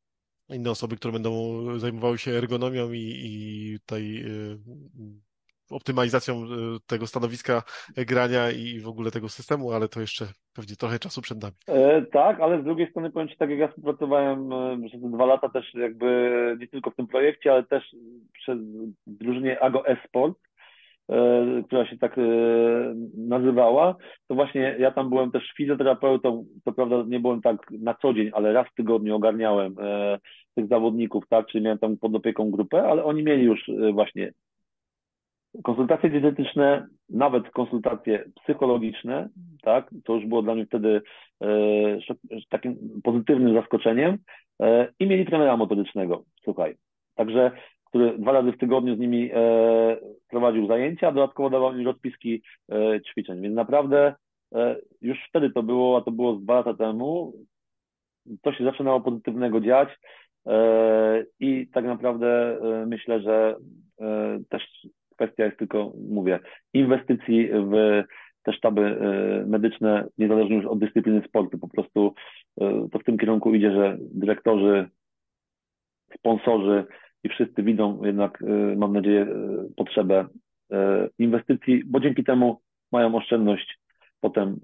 inne osoby, które będą zajmowały się ergonomią i, i tutaj y, optymalizacją tego stanowiska grania i w ogóle tego systemu, ale to jeszcze pewnie trochę czasu przed nami. E, tak, ale z drugiej strony powiem Ci, tak jak ja współpracowałem e, przez dwa lata też jakby nie tylko w tym projekcie, ale też przez drużynie Ago Esport, E, która się tak e, nazywała, to właśnie ja tam byłem też fizjoterapeutą, to prawda nie byłem tak na co dzień, ale raz w tygodniu ogarniałem e, tych zawodników, tak, czyli miałem tam pod opieką grupę, ale oni mieli już właśnie konsultacje dietetyczne, nawet konsultacje psychologiczne, tak, to już było dla mnie wtedy takim pozytywnym zaskoczeniem i mieli trenera metodycznego, słuchaj. Także który dwa razy w tygodniu z nimi e, prowadził zajęcia, dodatkowo dawał im rozpiski e, ćwiczeń. Więc naprawdę e, już wtedy to było, a to było dwa lata temu, to się zaczynało pozytywnego dziać i tak naprawdę myślę, że też kwestia jest tylko, mówię, inwestycji w te sztaby medyczne, niezależnie już od dyscypliny sportu. Po prostu to w tym kierunku idzie, że dyrektorzy, sponsorzy i wszyscy widzą jednak, y, mam nadzieję, y, potrzebę y, inwestycji, bo dzięki temu mają oszczędność potem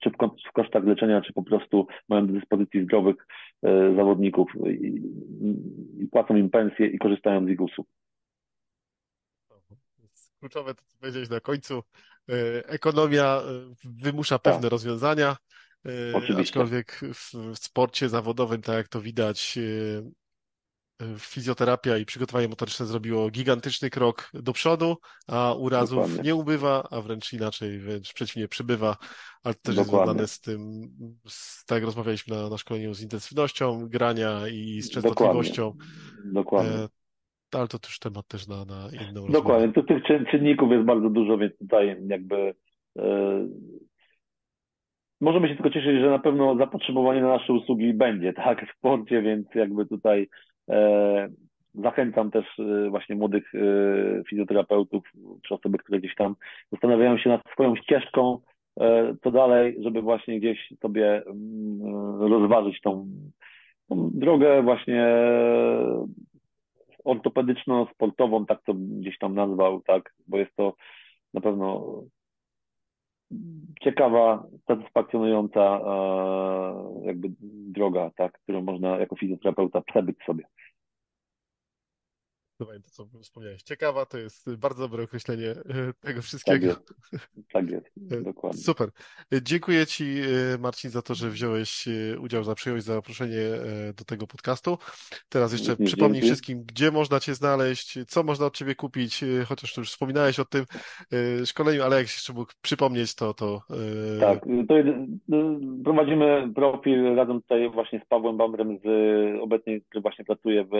czy w kosztach leczenia, czy po prostu mają do dyspozycji zdrowych zawodników i, i płacą im pensje i korzystają z ich usług. Kluczowe to, co powiedziałeś na końcu. Ekonomia wymusza pewne tak. rozwiązania. Oczywiście. Aczkolwiek w sporcie zawodowym, tak jak to widać, fizjoterapia i przygotowanie motoryczne zrobiło gigantyczny krok do przodu, a urazów Dokładnie. nie ubywa, a wręcz inaczej, wręcz przeciwnie, przybywa, ale to też Dokładnie. jest związane z tym, z, tak jak rozmawialiśmy na, na szkoleniu, z intensywnością grania i z częstotliwością. Dokładnie. Dokładnie. E, ale to już temat też na, na inną Dokładnie, tu tych czynników jest bardzo dużo, więc tutaj jakby e, możemy się tylko cieszyć, że na pewno zapotrzebowanie na nasze usługi będzie, tak, w sporcie, więc jakby tutaj zachęcam też e, właśnie młodych e, fizjoterapeutów, czy osoby, które gdzieś tam zastanawiają się nad swoją ścieżką, e, co dalej, żeby właśnie gdzieś sobie mm, rozważyć tą, tą drogę właśnie ortopedyczno-sportową, tak to gdzieś tam nazwał, tak, bo jest to na pewno ciekawa, satysfakcjonująca e, jakby droga, tak, którą można jako fizjoterapeuta przebyć sobie. Słuchaj, to co wspomniałeś. Ciekawa to jest bardzo dobre określenie e, tego wszystkiego. Tak jest, tak jest. E, dokładnie. Super. Dziękuję Ci, Marcin, za to, że wziąłeś udział, za przyjąłeś zaproszenie do tego podcastu. Teraz jeszcze Dzięki. przypomnij wszystkim, gdzie można Cię znaleźć, co można od Ciebie kupić, chociaż już wspominałeś o tym szkoleniu, ale jak jeszcze mógł przypomnieć, to... to tak, to prowadzimy profil razem tutaj właśnie z Pawłem Bambrem, z obecnie, który właśnie pracuje w,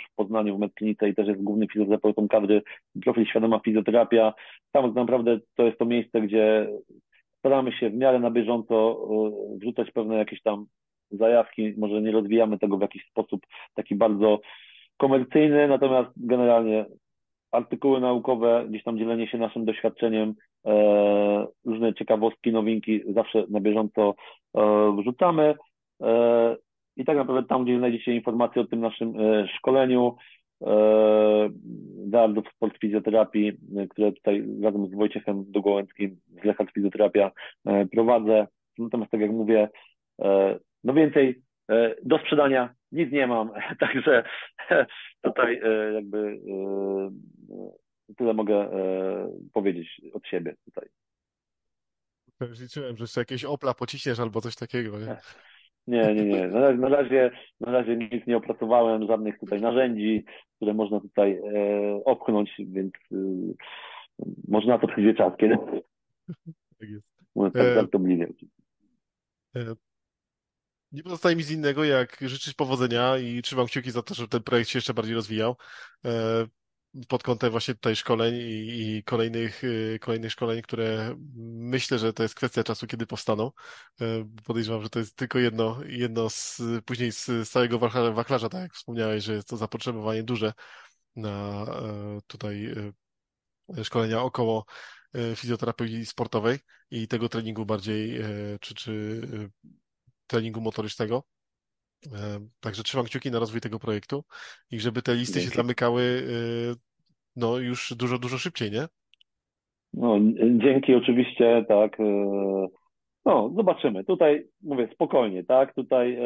w Poznaniu, w medklinice i też jest głównym fizjoterapeutą kadry, profil Świadoma Fizjoterapia. Tam tak naprawdę to jest to miejsce, gdzie staramy się w miarę na bieżąco e, wrzucać pewne jakieś tam zajawki, może nie rozwijamy tego w jakiś sposób taki bardzo komercyjny, natomiast generalnie artykuły naukowe, gdzieś tam dzielenie się naszym doświadczeniem, e, różne ciekawostki, nowinki zawsze na bieżąco e, wrzucamy. E, I tak naprawdę tam, gdzie znajdziecie informacje o tym naszym e, szkoleniu, Dardo e, Sport Fizjoterapii, które tutaj razem z Wojciechem Dogołęckim z Lechat Fizjoterapia e, prowadzę. Natomiast tak jak mówię, no więcej do sprzedania nic nie mam, także tutaj jakby tyle mogę powiedzieć od siebie tutaj. Liczyłem, że jeszcze jakieś Opla pociśniesz albo coś takiego. Nie? Nie, nie, nie. Na, na, razie, na razie nic nie opracowałem, żadnych tutaj narzędzi, które można tutaj e, opchnąć, więc e, może na to przyjdzie czas, kiedy. Tak jest. Mówię tak e, żartobliwie. E, nie pozostaje mi z innego, jak życzyć powodzenia i trzymam kciuki za to, żeby ten projekt się jeszcze bardziej rozwijał. E, pod kątem właśnie tutaj szkoleń i, i, kolejnych, y, kolejnych szkoleń, które myślę, że to jest kwestia czasu, kiedy powstaną. E, podejrzewam, że to jest tylko jedno, jedno z, później z całego wachlarza, tak jak wspomniałeś, że jest to zapotrzebowanie duże na e, tutaj szkolenia około fizjoterapii sportowej i tego treningu bardziej, czy, czy treningu motorycznego. Także trzymam kciuki na rozwój tego projektu i żeby te listy Dzięki. się zamykały y, no już dużo, dużo szybciej, nie? No, dzięki oczywiście, tak. Y, no, zobaczymy. Tutaj mówię spokojnie, tak. Tutaj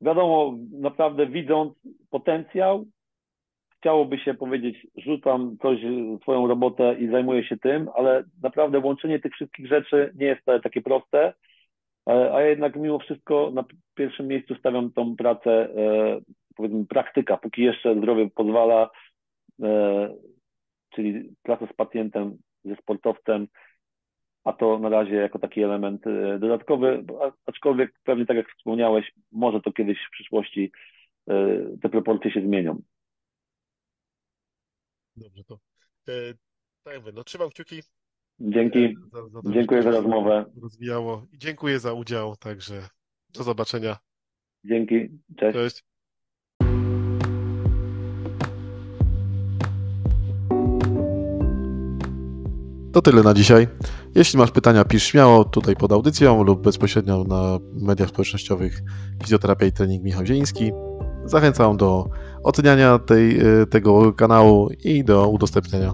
wiadomo, naprawdę widząc potencjał, chciałoby się powiedzieć, rzucam coś, swoją robotę i zajmuję się tym, ale naprawdę łączenie tych wszystkich rzeczy nie jest takie proste. E, a jednak mimo wszystko na pierwszym miejscu stawiam tą pracę, e, powiedzmy, praktyka, póki jeszcze zdrowie pozwala, e, czyli praca z pacjentem, ze sportowcem, a to na razie jako taki element dodatkowy, aczkolwiek pewnie tak jak wspomniałeś, może to kiedyś w przyszłości te proporcje się zmienią. Dobrze, to tak jakby, no trzymam kciuki, Dzięki. Za, za to, Dziękuję za rozmowę. Rozwijało. I dziękuję za udział, także do zobaczenia. Dzięki. Cześć. Cześć. To tyle na dzisiaj. Jeśli masz pytania, pisz śmiało tutaj pod audycją lub bezpośrednio na mediach społecznościowych Fizjoterapia i Trening Michał Zieliński. Zachęcam do oceniania tej, tego kanału i do udostępniania.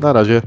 Na razie.